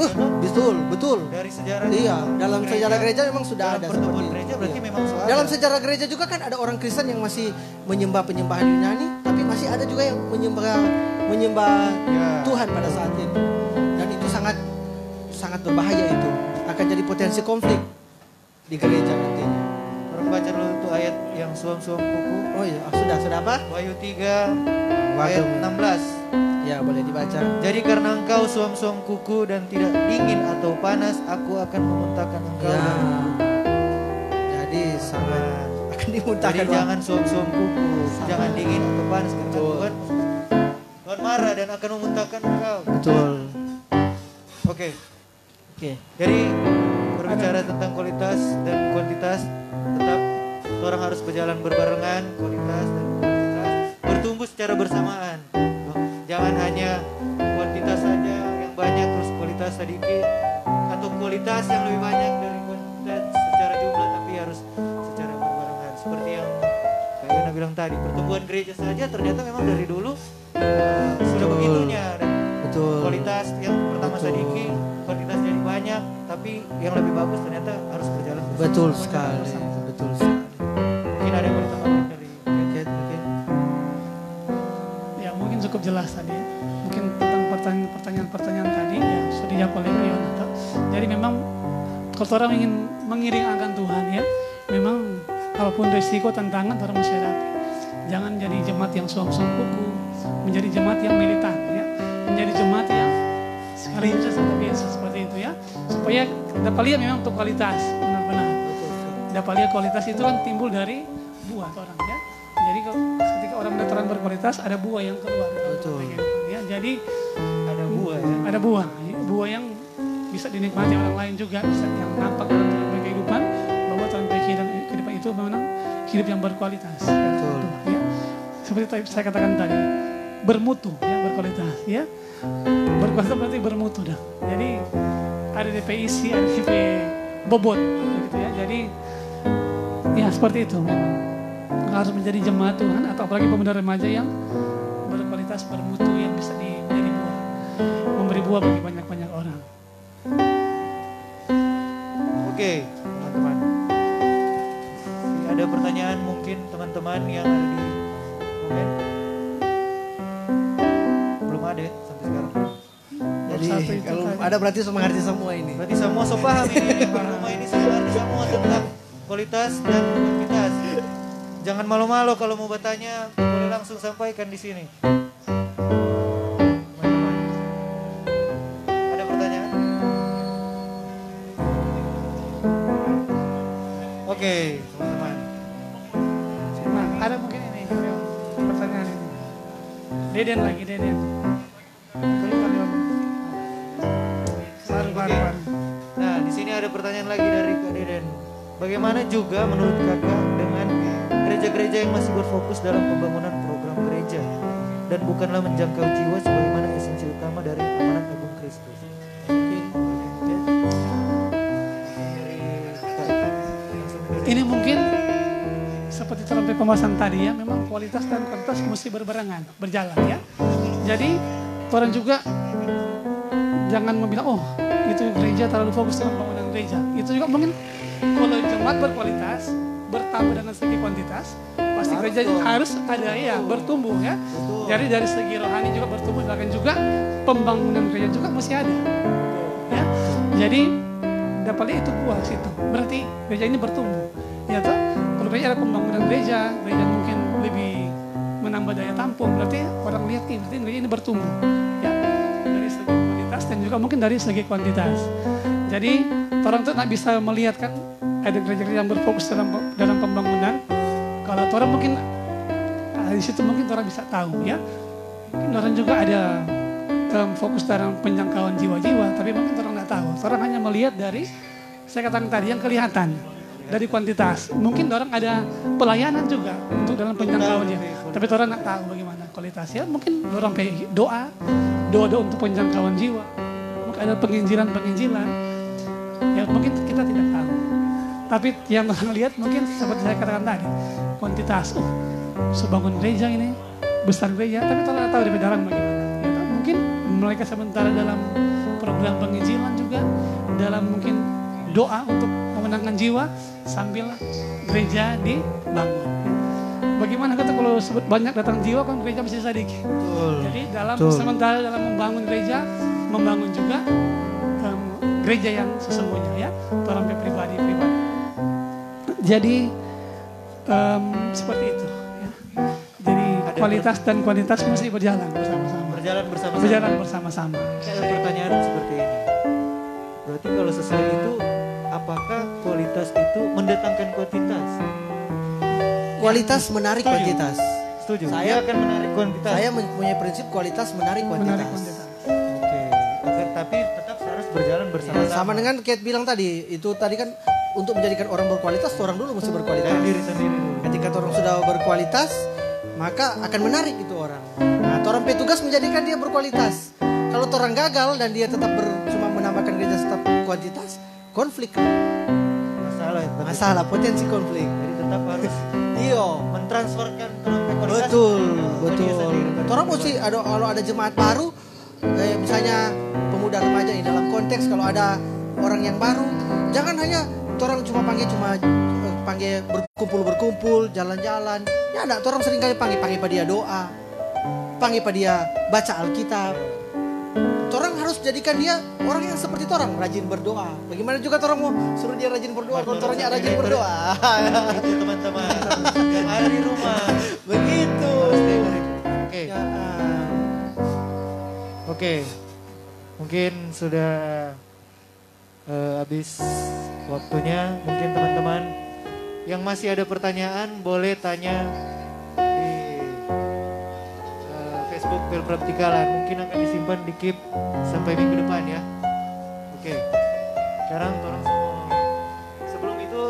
Beuh, betul, betul. Dari sejarah Iya, dalam sejarah gereja memang sudah dalam ada pertemuan gereja berarti Iya. memang soal Dalam sejarah gereja juga kan ada orang Kristen yang masih menyembah penyembahan Yunani, tapi masih ada juga yang menyembah menyembah Ya. Tuhan pada saat itu. Dan itu sangat sangat berbahaya itu. Akan jadi potensi konflik di gereja nantinya. Orang baca dulu tuh ayat yang suam-suam kuku. Oh iya, ah, sudah sudah apa? Wahyu 3 ayat Waduh. 16. Ya, boleh dibaca. Jadi karena engkau suam-suam kuku dan tidak dingin atau panas, aku akan memuntahkan engkau. Ya. Jadi sangat akan Jadi dimuntahkan. Wak. jangan suam-suam kuku, jangan dingin atau panas karena Betul. Tuhan Tuhan marah dan akan memuntahkan engkau. Betul. Oke, Oke. jadi berbicara tentang kualitas dan kuantitas, tetap orang harus berjalan berbarengan, kualitas dan kuantitas bertumbuh secara bersamaan. Jangan hanya kuantitas saja yang banyak terus kualitas sedikit atau kualitas yang lebih banyak dari kuantitas secara jumlah tapi harus secara berbarengan. Seperti yang Kak Yona bilang tadi, pertumbuhan gereja saja ternyata memang dari dulu uh, sudah begitunya dan Betul. kualitas yang pertama Betul. sedikit, kuantitas jadi banyak, tapi yang lebih bagus ternyata harus berjalan bersama. Betul sekali. Betul sekali. Cukup jelas tadi ya. Mungkin tentang pertanyaan- pertanyaan-pertanyaan tadi ya sudah dijawab oleh Yonata. Jadi memang kalau orang ingin mengiring akan Tuhan ya, memang apa pun risiko tantangan orang mesti hadapi. Jangan jadi jemaat yang suam-suam kuku, menjadi jemaat yang militan ya, menjadi jemaat yang sekali saja biasa seperti itu ya, supaya dapat lihat memang untuk kualitas benar-benar dapat lihat kualitas itu kan timbul dari buah orang ya. Jadi ketika orang orang berkualitas ada buah yang keluar. Betul. Ya, jadi ada buah ya. ada buah, buah yang bisa dinikmati orang lain juga, bisa yang nampak dalam kehidupan bahwa dalam kehidupan, kehidupan itu memang hidup yang berkualitas. Betul. Ya. Seperti saya katakan tadi, bermutu ya berkualitas ya. Berkualitas berarti bermutu dah. Jadi ada DP isi, ada DP bobot gitu ya. Jadi ya seperti itu memang harus menjadi jemaat Tuhan atau apalagi pemuda remaja yang berkualitas bermutu yang bisa di, menjadi buah memberi buah bagi banyak-banyak orang. Oke, teman-teman. Ada pertanyaan mungkin teman-teman yang ada di komen? Belum ada ya sampai sekarang. Jadi kalau tadi. ada berarti mengerti semua ini. Berarti semua so paham ini rumah ini ngerti semua tentang kualitas dan kuantitas. Jangan malu-malu kalau mau bertanya, boleh langsung sampaikan di sini. Teman-teman. Ada pertanyaan? Oke, teman-teman. Nah, ada mungkin ini pertanyaan ini. Deden lagi Deden. Oke. Nah, di sini ada pertanyaan lagi dari Kak Deden. Bagaimana juga menurut kakak dengan gereja-gereja yang masih berfokus dalam pembangunan program gereja dan bukanlah menjangkau jiwa sebagaimana esensi utama dari amanat agung Kristus? Ya. Ini mungkin seperti dalam pembahasan tadi ya, memang kualitas dan kuantitas mesti berbarengan, berjalan ya. Jadi orang juga jangan membilang oh itu gereja terlalu fokus dalam pembangunan gereja. Itu juga mungkin kalau jemaat berkualitas bertambah dengan segi kuantitas pasti gereja harus ada ya bertumbuh ya. Jadi dari segi rohani juga bertumbuh dan juga pembangunan gereja juga mesti ada. Ya. Jadi dapat lihat itu buah situ. Berarti gereja ini bertumbuh. Ya toh? Kalau gereja ada pembangunan gereja, gereja mungkin lebih menambah daya tampung. Berarti orang lihat "Ih, berarti gereja ini bertumbuh. Ya. Dari segi kualitas dan juga mungkin dari segi kuantitas. Jadi orang tuh nggak bisa melihat kan ada gereja-gereja yang berfokus dalam dalam pembangunan. Kalau orang mungkin di situ mungkin orang bisa tahu ya. Mungkin orang juga ada dalam fokus dalam penjangkauan jiwa-jiwa, tapi mungkin orang nggak tahu. Orang hanya melihat dari saya katakan tadi yang kelihatan dari kuantitas. Mungkin orang ada pelayanan juga untuk dalam penjangkauannya. Tapi orang nggak tahu bagaimana kualitasnya. Mungkin orang kayak doa, doa doa untuk penjangkauan jiwa. Mungkin ada penginjilan penginjilan. Ya mungkin. Tapi yang orang lihat mungkin seperti saya katakan tadi, kuantitas. Oh, sebangun gereja ini, besar gereja, tapi nggak tahu di dalam bagaimana. Ya, mungkin mereka sementara dalam program penginjilan juga, dalam mungkin doa untuk memenangkan jiwa sambil gereja dibangun. Bagaimana kata kalau sebut banyak datang jiwa kan gereja masih sedikit. Jadi dalam Betul. sementara dalam membangun gereja, membangun juga em, gereja yang sesungguhnya ya, orang pribadi-pribadi. Jadi em, seperti itu. Ya. Jadi kualitas dan kuantitas mesti berjalan bersama-sama. Berjalan bersama Berjalan bersama-sama. Ada pertanyaan seperti ini. Berarti kalau sesuai itu, apakah kualitas itu mendatangkan kuantitas? Kualitas menarik Setuju. kuantitas. Setuju. Saya- Dia akan menarik kuantitas. Saya mempunyai prinsip kualitas menarik kuantitas. Menarik kuantitas. Oke. Tapi tetap harus berjalan bersama-sama. Sama dengan Kate bilang tadi, itu tadi kan untuk menjadikan orang berkualitas, orang dulu mesti berkualitas. dari diri sendiri. Ketika orang sudah berkualitas, maka akan menarik itu orang. Nah, orang petugas menjadikan dia berkualitas. Kalau orang gagal dan dia tetap ber- cuma menambahkan gereja tetap kuantitas, konflik. Masalah. tapi- Masalah, potensi konflik. Jadi tetap harus Iyo, mentransferkan sampai kualitas. betul, betul. sendiri. Orang mesti ada kalau ada jemaat baru, kayak misalnya pemuda remaja ini dalam konteks kalau ada orang yang baru, jangan hanya orang cuma panggil cuma panggil berkumpul berkumpul jalan-jalan. Ya enggak, orang sering kali panggil panggil pada dia doa, panggil pada dia baca Alkitab. Orang harus jadikan dia orang yang seperti orang rajin berdoa. Bagaimana juga orang mau suruh dia rajin berdoa, kalau orangnya rajin berdoa. Itu teman-teman ada di rumah. Begitu. Oke. Ya, ah. Oke, mungkin sudah eh, habis waktunya. Mungkin teman-teman yang masih ada pertanyaan boleh tanya di eh, Facebook Pilprab Tikalan. Mungkin akan disimpan di keep sampai minggu depan ya. Oke, sekarang tolong semua. Sebelum itu,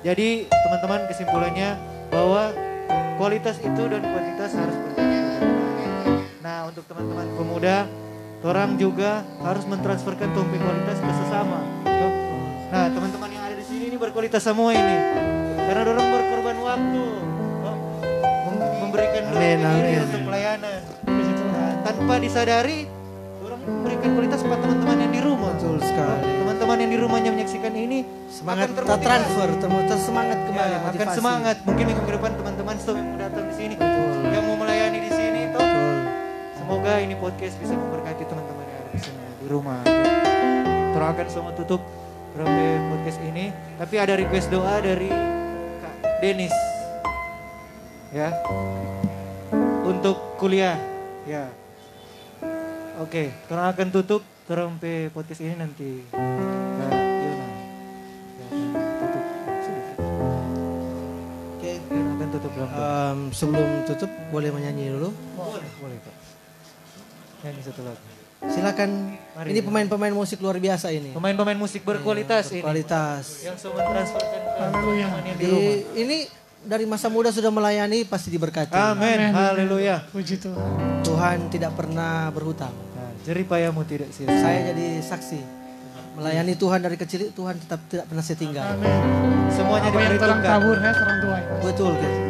jadi teman-teman kesimpulannya bahwa kualitas itu dan kuantitas harus berjalan. Nah, untuk teman-teman pemuda, orang juga harus mentransferkan tumpi kualitas ke sesama. Nah, teman-teman yang ada di sini ini berkualitas semua ini. Karena orang berkorban waktu, oh, mem- memberikan Amin, untuk pelayanan. Nah, tanpa disadari, orang memberikan kualitas pada teman-teman yang di rumah. Betul sekali. Teman-teman yang di rumahnya menyaksikan ini Semangat akan transfer, tersemangat kembali. Ya, akan semangat. Mungkin minggu ke depan teman-teman stop yang datang di sini, mau Semoga ini podcast bisa memberkati teman-teman yang ada di sini di rumah. Terus akan semua tutup berapa podcast ini. Tapi ada request doa dari Kak Denis, ya, untuk kuliah, ya. Oke, terus akan tutup terus podcast ini nanti. Kak Yona. Ya, tutup sedikit. Oke. Yona akan tutup. Em, sebelum tutup boleh menyanyi dulu. Boleh, boleh Kak. Nyanyi satu lagu. Silakan. Mari. Ini pemain-pemain musik luar biasa ini. Pemain-pemain musik berkualitas ini. Kualitas. Yang semua transferkan ke Haleluya. di Di, rumah. ini dari masa muda sudah melayani pasti diberkati. Amin. Haleluya. Puji Tuhan. Tuhan tidak pernah berhutang. Nah, jerih payamu tidak sia-sia. Saya jadi saksi. Melayani Tuhan dari kecil Tuhan tetap tidak pernah saya tinggal. Amin. Semuanya Apa yang terang diperhitungkan. tabur ya, terang tuai. Betul guys.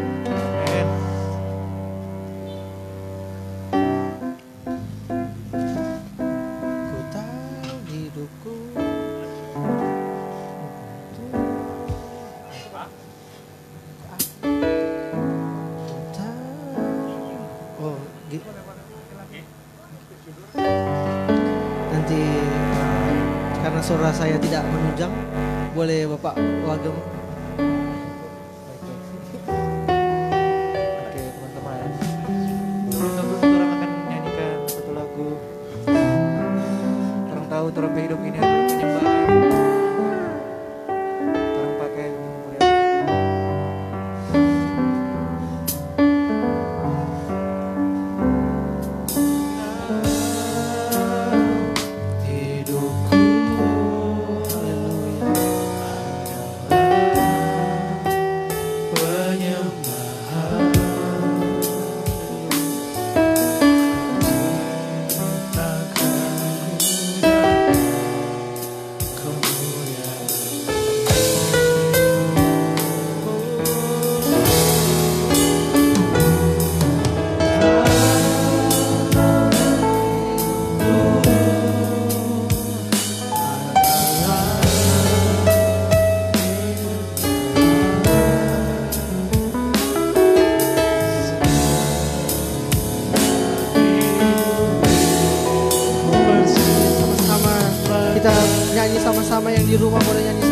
Kita nyanyi sama-sama yang di rumah boleh nyanyi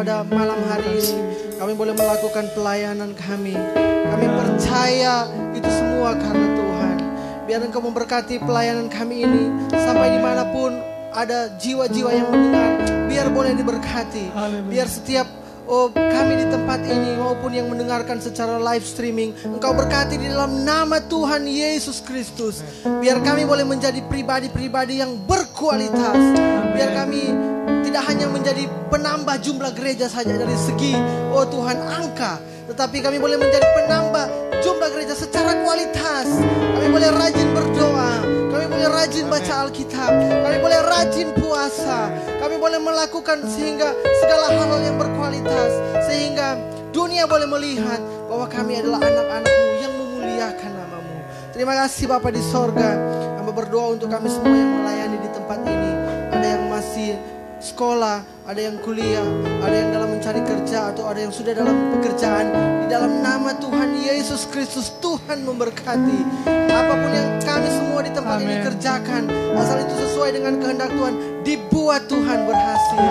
pada malam hari ini. Kami boleh melakukan pelayanan kami. Kami percaya itu semua karena Tuhan. Biar Engkau memberkati pelayanan kami ini. Sampai di mana pun ada jiwa-jiwa yang mendengar. Biar boleh diberkati. Biar setiap Oh kami di tempat ini maupun yang mendengarkan secara live streaming Engkau berkati di dalam nama Tuhan Yesus Kristus Biar kami boleh menjadi pribadi-pribadi yang berkualitas Biar kami tidak hanya menjadi penambah jumlah gereja saja dari segi Oh Tuhan angka Tetapi kami boleh menjadi penambah jumlah gereja secara kualitas. Kami boleh rajin berdoa Kami boleh rajin baca Alkitab Kami boleh rajin puasa Kami boleh melakukan sehingga segala hal-hal yang berkualitas Sehingga dunia boleh melihat bahwa kami adalah anak-anakmu yang memuliakan namamu. Terima kasih Bapak di sorga. Hamba berdoa untuk kami semua yang melayani di tempat ini. Ada yang masih sekolah, ada yang kuliah, ada yang dalam mencari kerja atau ada yang sudah dalam pekerjaan. Di dalam nama Tuhan Yesus Kristus Tuhan memberkati. Apa pun yang kami semua di tempat ini Amin. kerjakan, asal itu sesuai dengan kehendak Tuhan, dibuat Tuhan berhasil.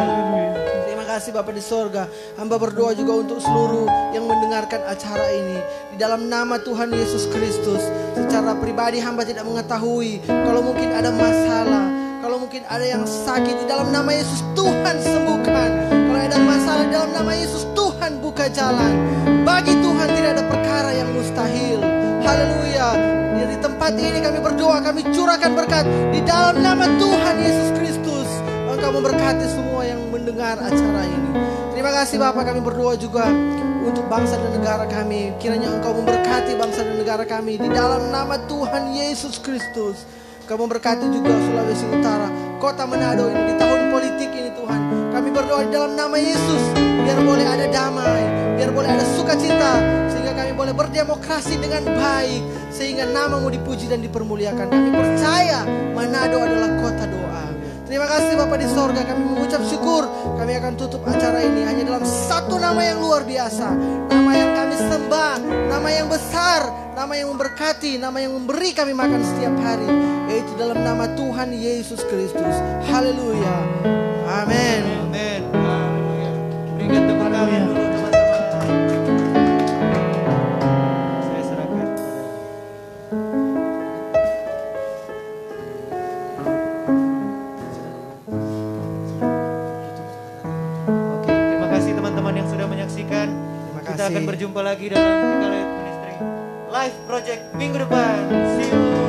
Terima kasih Bapak di sorga. Hamba berdoa juga untuk seluruh yang mendengarkan acara ini. Di dalam nama Tuhan Yesus Kristus. Secara pribadi hamba tidak mengetahui. Kalau mungkin ada masalah. Kalau mungkin ada yang sakit. Di dalam nama Yesus Tuhan sembuhkan. Kalau ada masalah di dalam nama Yesus Tuhan buka jalan. Bagi Tuhan tidak ada perkara yang mustahil. Haleluya. Di tempat ini kami berdoa. Kami curahkan berkat. Di dalam nama Tuhan Yesus Kristus. Engkau memberkati semua yang mendengar acara ini. Terima kasih Bapak kami berdoa juga untuk bangsa dan negara kami. Kiranya Engkau memberkati bangsa dan negara kami di dalam nama Tuhan Yesus Kristus. Kau memberkati juga Sulawesi Utara, kota Manado ini di tahun politik ini Tuhan. Kami berdoa di dalam nama Yesus biar boleh ada damai, biar boleh ada sukacita sehingga kami boleh berdemokrasi dengan baik sehingga namamu dipuji dan dipermuliakan. Kami percaya Manado adalah kota doa. Terima kasih Bapak di sorga. Kami mengucap syukur Kami akan tutup acara ini hanya dalam satu nama yang luar biasa. Nama yang kami sembah Nama yang besar Nama yang memberkati Nama yang memberi kami makan setiap hari Yaitu dalam nama Tuhan Yesus Kristus. Haleluya. Amin Amin. Haleluya. Berikan tepuk tangan akan berjumpa lagi dalam Lihat Ministry Live Project minggu depan. See you.